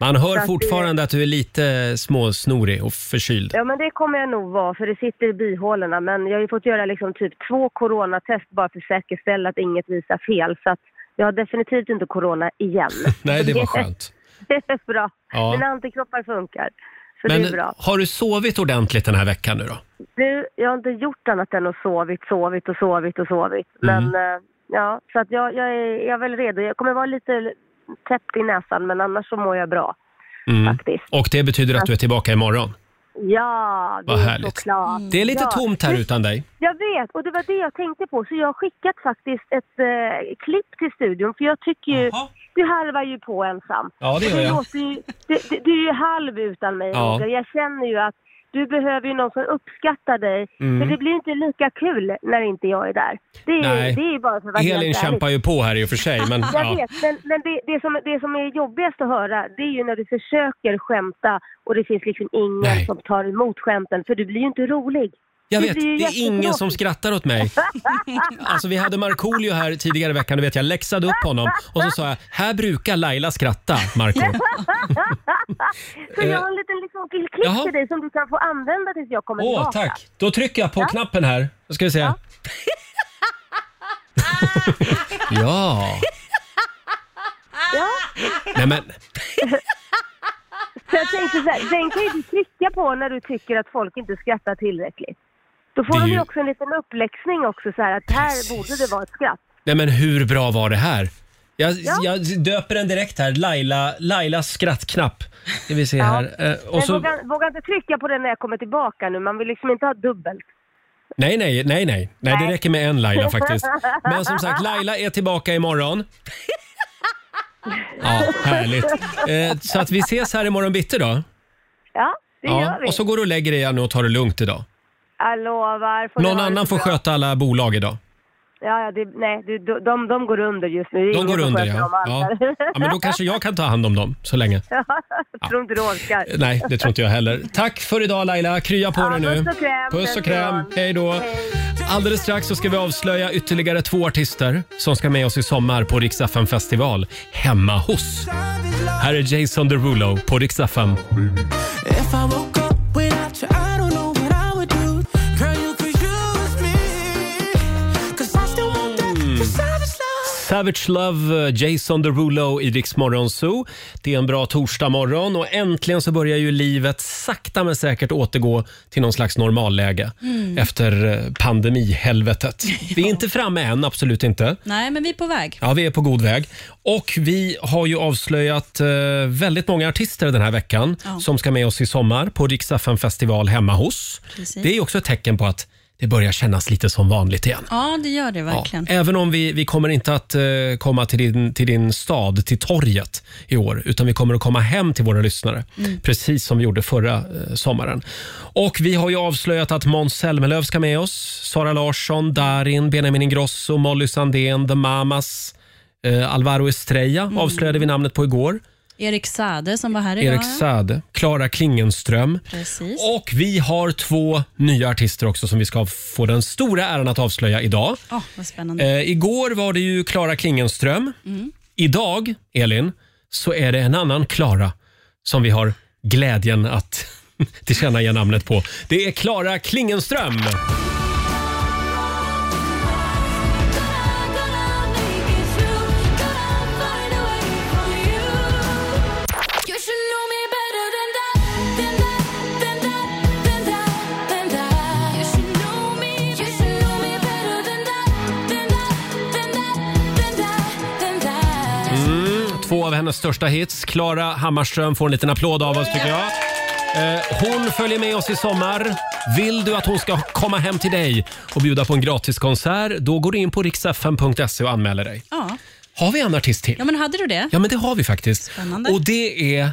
Man hör att det- fortfarande att du är lite småsnorig och förkyld. Ja men det kommer jag nog vara för det sitter i bihålorna men jag har ju fått göra liksom typ två coronatest bara för att säkerställa att inget visar fel så att jag har definitivt inte corona igen. (laughs) Nej, det var skönt. (laughs) Det är bra. Ja. Mina antikroppar funkar. Så Men det är bra. har du sovit ordentligt den här veckan nu då? Du, jag har inte gjort annat än att sovit, sovit och sovit och sovit. Mm. Men eh, ja, så att jag, jag, är, jag är väl redo. Jag kommer vara lite täppt i näsan men annars så mår jag bra. Mm. Och det betyder att du är tillbaka imorgon? Ja, det Vad är härligt. såklart. Det är lite ja. tomt här utan dig. Jag vet, och det var det jag tänkte på. Så jag har skickat faktiskt ett eh, klipp till studion för jag tycker ju, du harvar ju på ensam. Ja, det gör jag. låter ju, det, det, du är ju halv utan mig Ja. Roger. Jag känner ju att du behöver ju någon som uppskattar dig. Mm. För det blir inte lika kul när inte jag är där. Det är, Nej. det är bara för att Elin kämpar ju på här i och för sig. Men, (laughs) Jag ja. vet, men, men det, det, som, det som är jobbigast att höra det är ju när du försöker skämta och det finns liksom ingen som tar emot skämten för du blir ju inte rolig. Jag vet, blir ju det är ingen som skrattar åt mig. (laughs) Alltså vi hade Markoolio här tidigare i veckan, du vet jag läxade upp honom och så sa jag, här brukar Laila skratta, Marco. (laughs) Så jag har en liten liksom, klipp Jaha. till dig som du kan få använda tills jag kommer Åh, tillbaka. tack. Då trycker jag på knappen här. Då ska vi se. (laughs) Ja. Ja. Nej men, Så jag tänkte så här, den kan ju du trycka på när du tycker att folk inte skrattar tillräckligt. Då får Det är de ju ju- också en liten uppläxning också så här att här borde det vara ett skratt. nej men hur bra var det här? Jag, Ja. jag döper den direkt här, Laila, Lailas skrattknapp. Ska vi se här. Eh, Och Men så, våga, våga inte trycka på den när jag kommer tillbaka nu, man vill liksom inte ha dubbelt. nej, nej, nej, nej. Nej, det räcker med en Laila faktiskt. Men som sagt, (laughs) Laila är tillbaka imorgon. Ja, härligt. Eh, så att vi ses här imorgon bitti då. Ja, det gör vi. och så går du och lägger dig igen och tar det lugnt idag. Jag lovar. Får Någon det annan får sköta alla bolag idag. Ja, ja det, nej, du, de, de, de går under just nu. Det är De ingen går som under sköter ja. dem alls. ja. Ja, men då kanske jag kan ta hand om dem så länge. (laughs) jag tror inte du orkar. Nej, det tror inte jag heller. Tack för idag Laila. Krya på Ja, dig nu. puss och kräm. Puss och kräm. Hej då. Alldeles strax så ska vi avslöja ytterligare två artister som ska med oss i sommar på Rix FM festival hemma hos. Här är Jason Derulo på Rix FM. If I Savage Love, eh, Jason Derulo i Rix Morgon Zoo. Det är en bra torsdagmorgon och äntligen så börjar ju livet sakta men säkert återgå till någon slags normalläge Mm. efter eh, pandemihelvetet. (laughs) Vi är inte framme än, absolut inte. Nej, men vi är på väg. Ja, vi är på god väg. Och vi har ju avslöjat eh, väldigt många artister den här veckan Ja. som ska med oss i sommar på Rix festival hemma hos. Precis. Det är ju också ett tecken på att det börjar kännas lite som vanligt igen. Ja, det gör det verkligen. Ja, även om vi, vi kommer inte att eh, komma till din, till din stad, till torget i år, utan vi kommer att komma hem till våra lyssnare, Mm. precis som vi gjorde förra eh, sommaren. Och vi har ju avslöjat att Måns Zelmerlöw ska med oss, Sara Larsson, Darin, Benjamin Ingrosso, Molly Sandén, The Mamas, eh, Alvaro Estrella Mm. avslöjade vi namnet på igår. Erik Sade som var här idag. Erik Sade, Klara Klingenström. Precis. Och vi har två nya artister också som vi ska få den stora äran att avslöja idag. Åh, vad spännande. Eh, igår var det ju Klara Klingenström. Mm. Idag, Elin, så är det en annan Klara som vi har glädjen att (laughs) tillkännage namnet på. Det är Klara Klingenström. Två av hennes största hits. Klara Hammarström får en liten applåd av oss tycker jag. Eh, Hon följer med oss i sommar. Vill du att hon ska komma hem till dig och bjuda på en gratiskonsert, då går du in på riksfm.se och anmäler dig. Ja. Har vi en artist till? ja, men hade du det? Ja, men det har vi faktiskt. Spännande. Och det är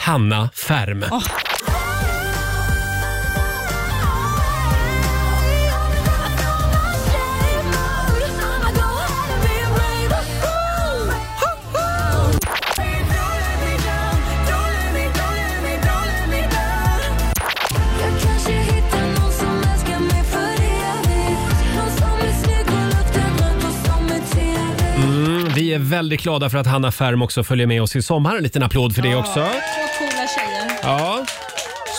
Hanna Färm. Åh. Vi är väldigt glada för att Hanna Färm också följer med oss i sommar. En liten applåd för det också. Två coola tjejer. Ja.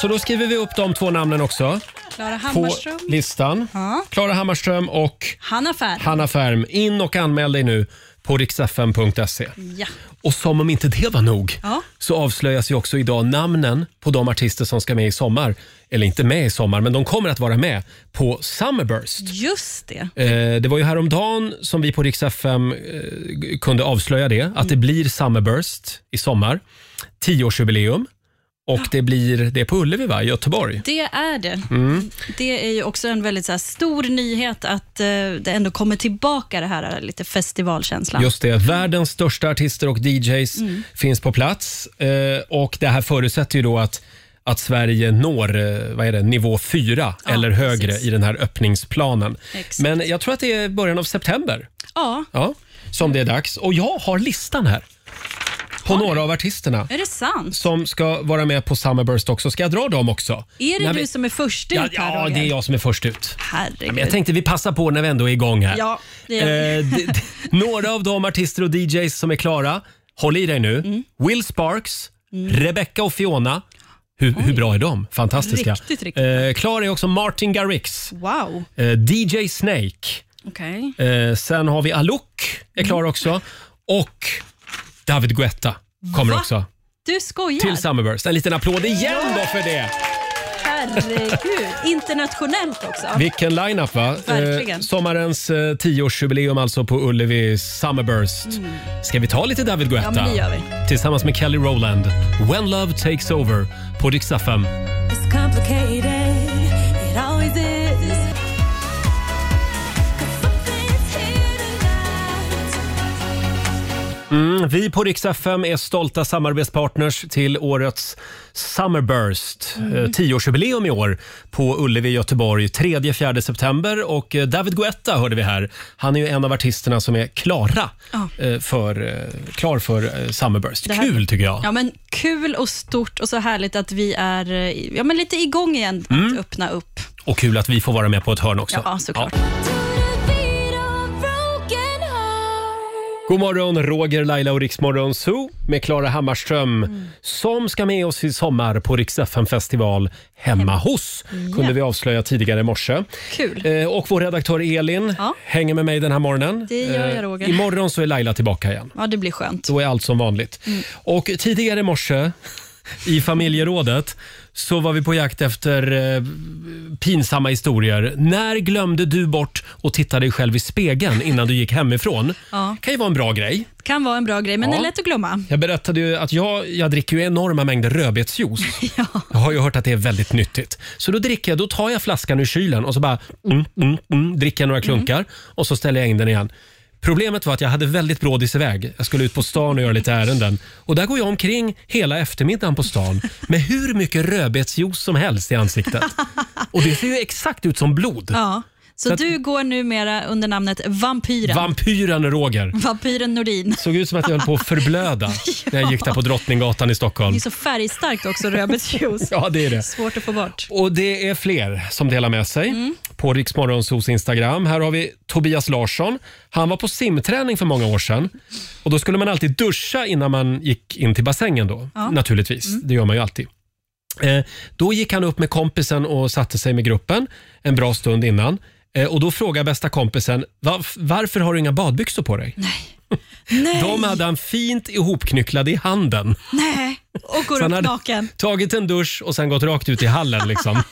Så då skriver vi upp de två namnen också Klara på Hammarström. listan. Ja. Klara Hammarström och Hanna Färm. Hanna Färm. In och anmäl dig nu på riksfm.se. Ja. Och som om inte det var nog Ja. så avslöjas ju också idag namnen på de artister som ska med i sommar. Eller inte med i sommar, men de kommer att vara med på Summerburst. Just det. Eh, det var ju häromdagen som vi på Rix FM eh, kunde avslöja det, att det blir Summerburst i sommar. Tioårsjubileum. Och det blir det på Ullevi, va? i Göteborg. Det är det. Mm. Det är ju också en väldigt så här, stor nyhet att eh, det ändå kommer tillbaka det här lite festivalkänslan. Just det, världens största artister och DJs Mm. finns på plats. Eh, och Det här förutsätter ju då att, att Sverige når eh, vad är det, nivå fyra eller högre i den här öppningsplanen. Exakt. Men jag tror att det är början av september Ja, ja, som det är dags. Och jag har listan här på några av artisterna är det sant? som ska vara med på Summerburst också. Ska jag dra dem också? Är det När du vi- som är först ut Ja, här ja Roger? det är jag som är först ut. Herregud. Men jag tänkte vi passar på när vi ändå är igång här. Ja, det gör vi. Eh, d- d- (laughs) några av de artister och DJs som är klara, håll i dig nu. Mm. Will Sparks, Rebecca och Fiona. Hur, hur bra är de? Fantastiska. Riktigt, riktigt Eh, klar är också Martin Garrix, Wow. eh, DJ Snake. Okej. Eh, sen har vi Alok, är klar också. Och David Guetta kommer Va? också Du skojar? till Summerburst. En liten applåd igen då för det. Herregud. Internationellt också. Vilken line-up va? Verkligen. Eh, sommarens eh, 10-årsjubileum alltså på Ullevi Summerburst. Ska vi ta lite David Guetta? Mm. Ja, men det gör vi. Tillsammans med Kelly Rowland. When Love Takes Over på Rix FM. It's complicated, Mm, vi på Rix FM är stolta samarbetspartners till årets Summerburst. Mm. Eh, 10-årsjubileum i år på Ullevi i Göteborg. 3-4 september. Och eh, David Guetta hörde vi här. Han är ju en av artisterna som är klara Ja. eh, för, eh, klar för eh, Summerburst. Det här- Kul tycker jag. Ja, men kul och stort och så härligt att vi är eh, ja, men lite igång igen Mm. att öppna upp. Och kul att vi får vara med på ett hörn också. Ja, såklart. God morgon, Roger, Laila och Riksmorgon Zoo med Klara Hammarström Mm. som ska med oss i sommar på Rix FM festival hemma hos. Ja. kunde vi avslöja tidigare i morse. Kul. Eh, och vår redaktör Elin hänger med mig den här morgonen. Det gör jag, Eh, Roger. Imorgon så är Laila tillbaka igen. Ja, det blir skönt. Då är allt som vanligt. Mm. Och tidigare i morse i familjerådet så var vi på jakt efter eh, pinsamma historier. När glömde du bort att titta dig själv i spegeln innan du gick hemifrån? Ja. kan ju vara en bra grej. Kan vara en bra grej, men Ja. det är lätt att glömma. Jag berättade ju att jag, jag dricker ju enorma mängder rödbetsjuice. (laughs) Jag har ju hört att det är väldigt nyttigt. Så då dricker jag, då tar jag flaskan ur kylen och så bara mm, mm, mm, dricker jag några klunkar och så ställer jag in den igen. Problemet var att jag hade väldigt brådis iväg. Jag skulle ut på stan och göra lite ärenden. Och där går jag omkring hela eftermiddagen på stan med hur mycket rödbetsjuice som helst i ansiktet. Och det ser ju exakt ut som blod. Ja. Så, Så att- du går numera under namnet Vampyren. Vampyren Roger. Vampyren Nordin. Såg ut som att jag höll på att förblöda (laughs) när jag gick där på Drottninggatan i Stockholm. Det är så färgstarkt också, rödbetsjuice. (laughs) Ja, det är det. Svårt att få bort. Och det är fler som delar med sig på Riksmorgonsos Instagram. Här har vi Tobias Larsson. Han var på simträning för många år sedan. Och Då skulle man alltid duscha innan man gick in till bassängen. Då. Ja. Naturligtvis, det gör man ju alltid. Eh, då gick han upp med kompisen och satte sig med gruppen en bra stund innan. Eh, och Då frågar bästa kompisen, "Varf- varför har du inga badbyxor på dig? Nej. De hade han fint ihopknycklade i handen. Nej, och går Så han upp hade naken. Tagit en dusch och sen gått rakt ut i hallen. Liksom.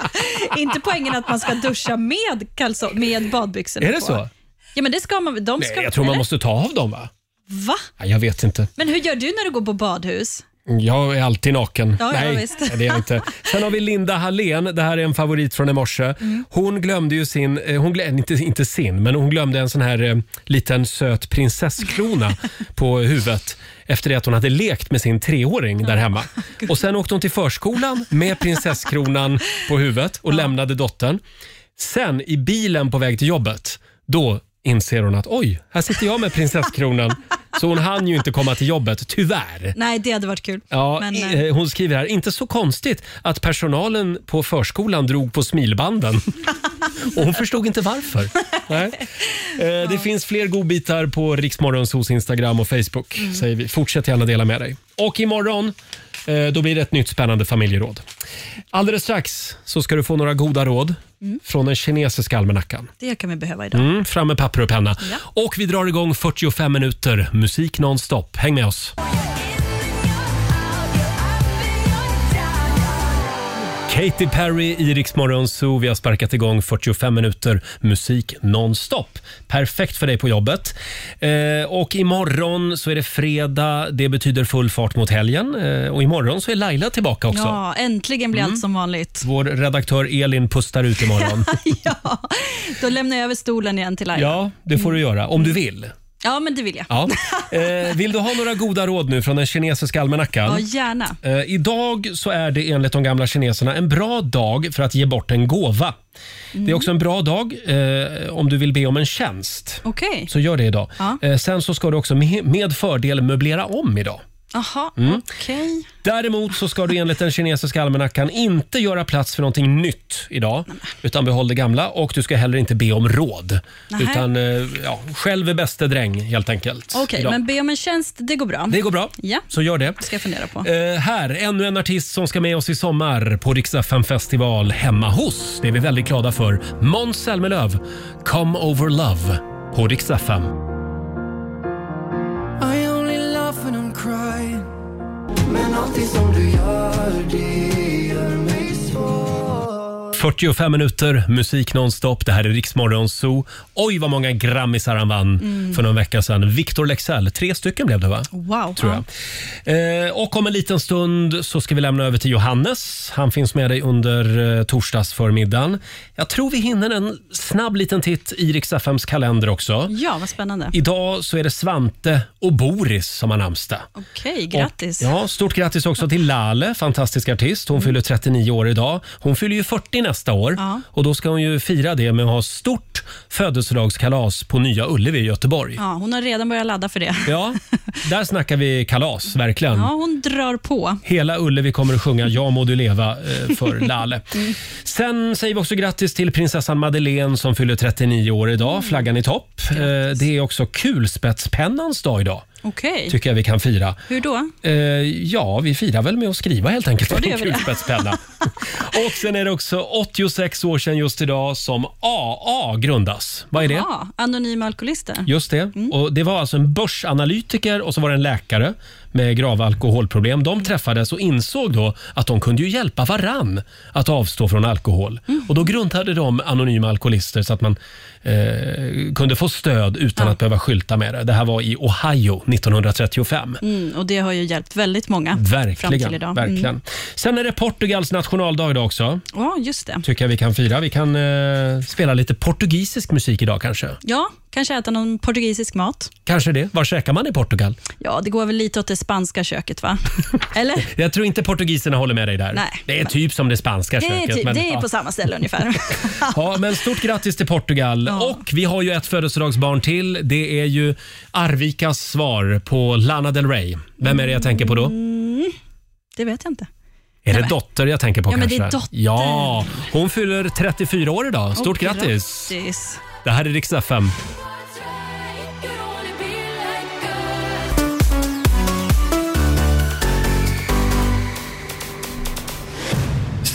(laughs) Inte poängen att man ska duscha med, kalso- med badbyxorna Är det på. så? Ja, men det ska man. De ska, Nej, jag tror man eller? måste ta av dem va? Va? Ja, Jag vet inte. Men hur gör du när du går på badhus? Jag är alltid naken. Ja, ja, Nej, visst. det är jag inte. Sen har vi Linda Hallén. Det här är en favorit från i morse. Mm. Hon glömde ju sin, eh, hon glömde, inte, inte sin, men hon glömde en sån här eh, liten söt prinsesskrona (laughs) på huvudet efter det att hon hade lekt med sin treåring där hemma. (laughs) Och Sen åkte hon till förskolan med prinsesskronan på huvudet och lämnade dottern. Sen i bilen på väg till jobbet, då inser hon att oj, här sitter jag med prinsesskronan. (laughs) Så hon hann ju inte komma till jobbet, tyvärr. Nej, det hade varit kul. Ja, Men, i- eh, hon skriver här, inte så konstigt att personalen på förskolan drog på smilbanden. (laughs) Och hon förstod inte varför. Nej. Eh, (laughs) Det finns fler godbitar på Riksmorgonsos Instagram och Facebook. Mm. Säger vi. Fortsätt gärna dela med dig. Och imorgon eh, då blir det ett nytt spännande familjeråd. Alldeles strax så ska du få några goda råd. Från den kinesiska almanackan. det kan vi behöva idag. Mm, fram med papper och penna. Ja. Och vi drar igång 45 minuter musik nonstop. Häng med oss. Katy Perry i Rix Morgon Zoo. Vi har sparkat igång 45 minuter musik nonstop. Perfekt för dig på jobbet. Eh, och imorgon så är det fredag. Det betyder full fart mot helgen. Eh, och imorgon så är Laila tillbaka också. Ja, äntligen blir Mm. allt som vanligt. Vår redaktör Elin pustar ut imorgon. (laughs) Då lämnar jag över stolen igen till Laila. ja, det får du göra. Om du vill. Ja, men det vill jag. Ja. Eh, vill du ha några goda råd nu från den kinesiska almanackan? Ja, gärna. Eh, idag så är det enligt de gamla kineserna en bra dag för att ge bort en gåva. Det är också en bra dag eh, om du vill be om en tjänst. Okej. Så gör det idag. Ja. Eh, sen så ska du också med, med fördel möblera om idag. Jaha, Mm. okej. Däremot så ska du enligt den kinesiska almanackan inte göra plats för någonting nytt idag, utan behåll det gamla och du ska heller inte be om råd. Nähä. Utan eh, ja, själv är bäste dräng helt enkelt. Okej, idag. men be om en tjänst, det går bra. Det går bra. Ja, Så gör det. ska jag fundera på. Eh, här, ännu en artist som ska med oss i sommar på FM festival hemma hos. Det är vi väldigt glada för. Måns Zelmerlöw, Come Over Love på Rix Men allting 45 minuter musik nonstop. Det här är Riksmorgon Zoo. Oj, vad många grammisar han vann Mm. för någon vecka sedan. Victor Lexell, tre stycken blev det va? Wow. Tror jag. Eh, och om en liten stund så ska vi lämna över till Johannes. Han finns med dig under eh, torsdagsförmiddagen. Jag tror vi hinner en snabb liten titt i Rix FMs kalender också. Ja, vad spännande. Idag så är det Svante och Boris som har namnsdag. Okej, grattis. Och, ja, stort grattis också till Lale, fantastisk artist. Hon fyller 39 år idag. Hon fyller ju 40 nästa år Ja. och då ska hon ju fira det med att ha stort födelsedagskalas på Nya Ullevi i Göteborg. Ja, hon har redan börjat ladda för det. Ja, där (laughs) snackar vi kalas, verkligen. Ja, hon drar på. Hela Ullevi kommer att sjunga Ja må du leva eh, för (laughs) Lale. Mm. Sen säger vi också grattis till prinsessan Madeleine som fyller 39 år idag. Flaggan i topp. Eh, Det är också kulspetspennans dag idag. Okej. Tycker jag vi kan fira. Hur då? Eh, ja, vi firar väl med att skriva helt enkelt Ja, på det en gör (laughs) vi det. kulspetspenna. (laughs) och sen är det också 86 år sedan just idag som AA grundas. Vad är det? Ja, anonyma alkoholister. Just det. Mm. Och det var alltså en börsanalytiker och så var det en läkare med grava alkoholproblem. De träffades och insåg då att de kunde ju hjälpa varann att avstå från alkohol. Och Då grundade de Anonyma Alkoholister så att man eh, kunde få stöd utan att behöva skylta med det. Det här var i Ohio 1935. Mm, och det har ju hjälpt väldigt många fram till Verkligen. idag. verkligen. Mm. Sen är det Portugals nationaldag idag också. Ja, just det. Tycker jag vi kan fira. Vi kan eh, spela lite portugisisk musik idag kanske. Ja, kanske äta någon portugisisk mat. Kanske det. Var käkar man i Portugal? Ja, det går väl lite åt det spanska köket, va? (laughs) Eller? Jag tror inte portugiserna håller med dig där. Nej. det är typ som det spanska Det är, köket. typ, men, det är ja. på samma ställe ungefär. (laughs) Ja, men stort grattis till Portugal. Och vi har ju ett födelsedagsbarn till. Det är ju Arvikas svar på Lana Del Rey. Vem är det jag tänker på då? Mm, det vet jag inte. Är det dotter jag tänker på Ja, men kanske? det är dotter. Ja, hon fyller 34 år idag. Stort Och grattis! grattis. Det här är Rix FM.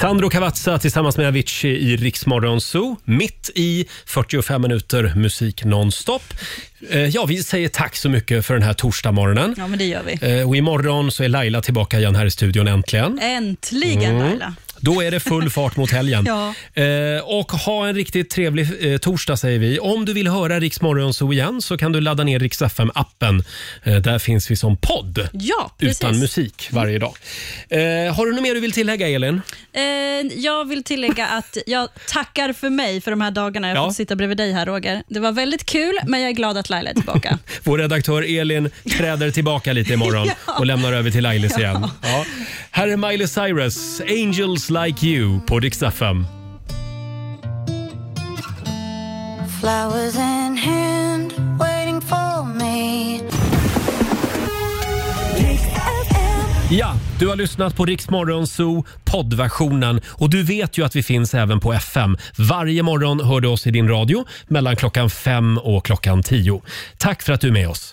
Sandro Cavazza tillsammans med Avicii i Riksmorgon Zoo. Mitt i 45 minuter musik nonstop. Eh, Ja, vi säger tack så mycket för den här torsdagsmorgonen. Ja, men det gör vi. Eh, Och imorgon så är Laila tillbaka igen här i studion äntligen. Äntligen Mm. Laila. Då är det full fart mot helgen. (laughs) Ja. Eh, och ha en riktigt trevlig eh, torsdag säger vi. Om du vill höra Rix Morgonzoo igen så kan du ladda ner Rix FM-appen. Eh, där finns vi som podd. Ja, precis. Utan musik varje dag. Eh, har du något mer du vill tillägga Elin? Eh, jag vill tillägga att jag tackar för mig för de här dagarna jag Ja. fått sitta bredvid dig här Roger. Det var väldigt kul, men jag är glad att Laila är tillbaka. (laughs) Vår redaktör Elin träder tillbaka lite imorgon (laughs) Ja. och lämnar över till Lailis igen. Ja. Här är Miley Cyrus, Angels Like You på Rix FM. Flowers in hand, waiting for me. Ja, du har lyssnat på Rix Morgon Zoo poddversionen och du vet ju att vi finns även på FM. Varje morgon hör du oss i din radio mellan klockan fem och klockan tio. Tack för att du är med oss.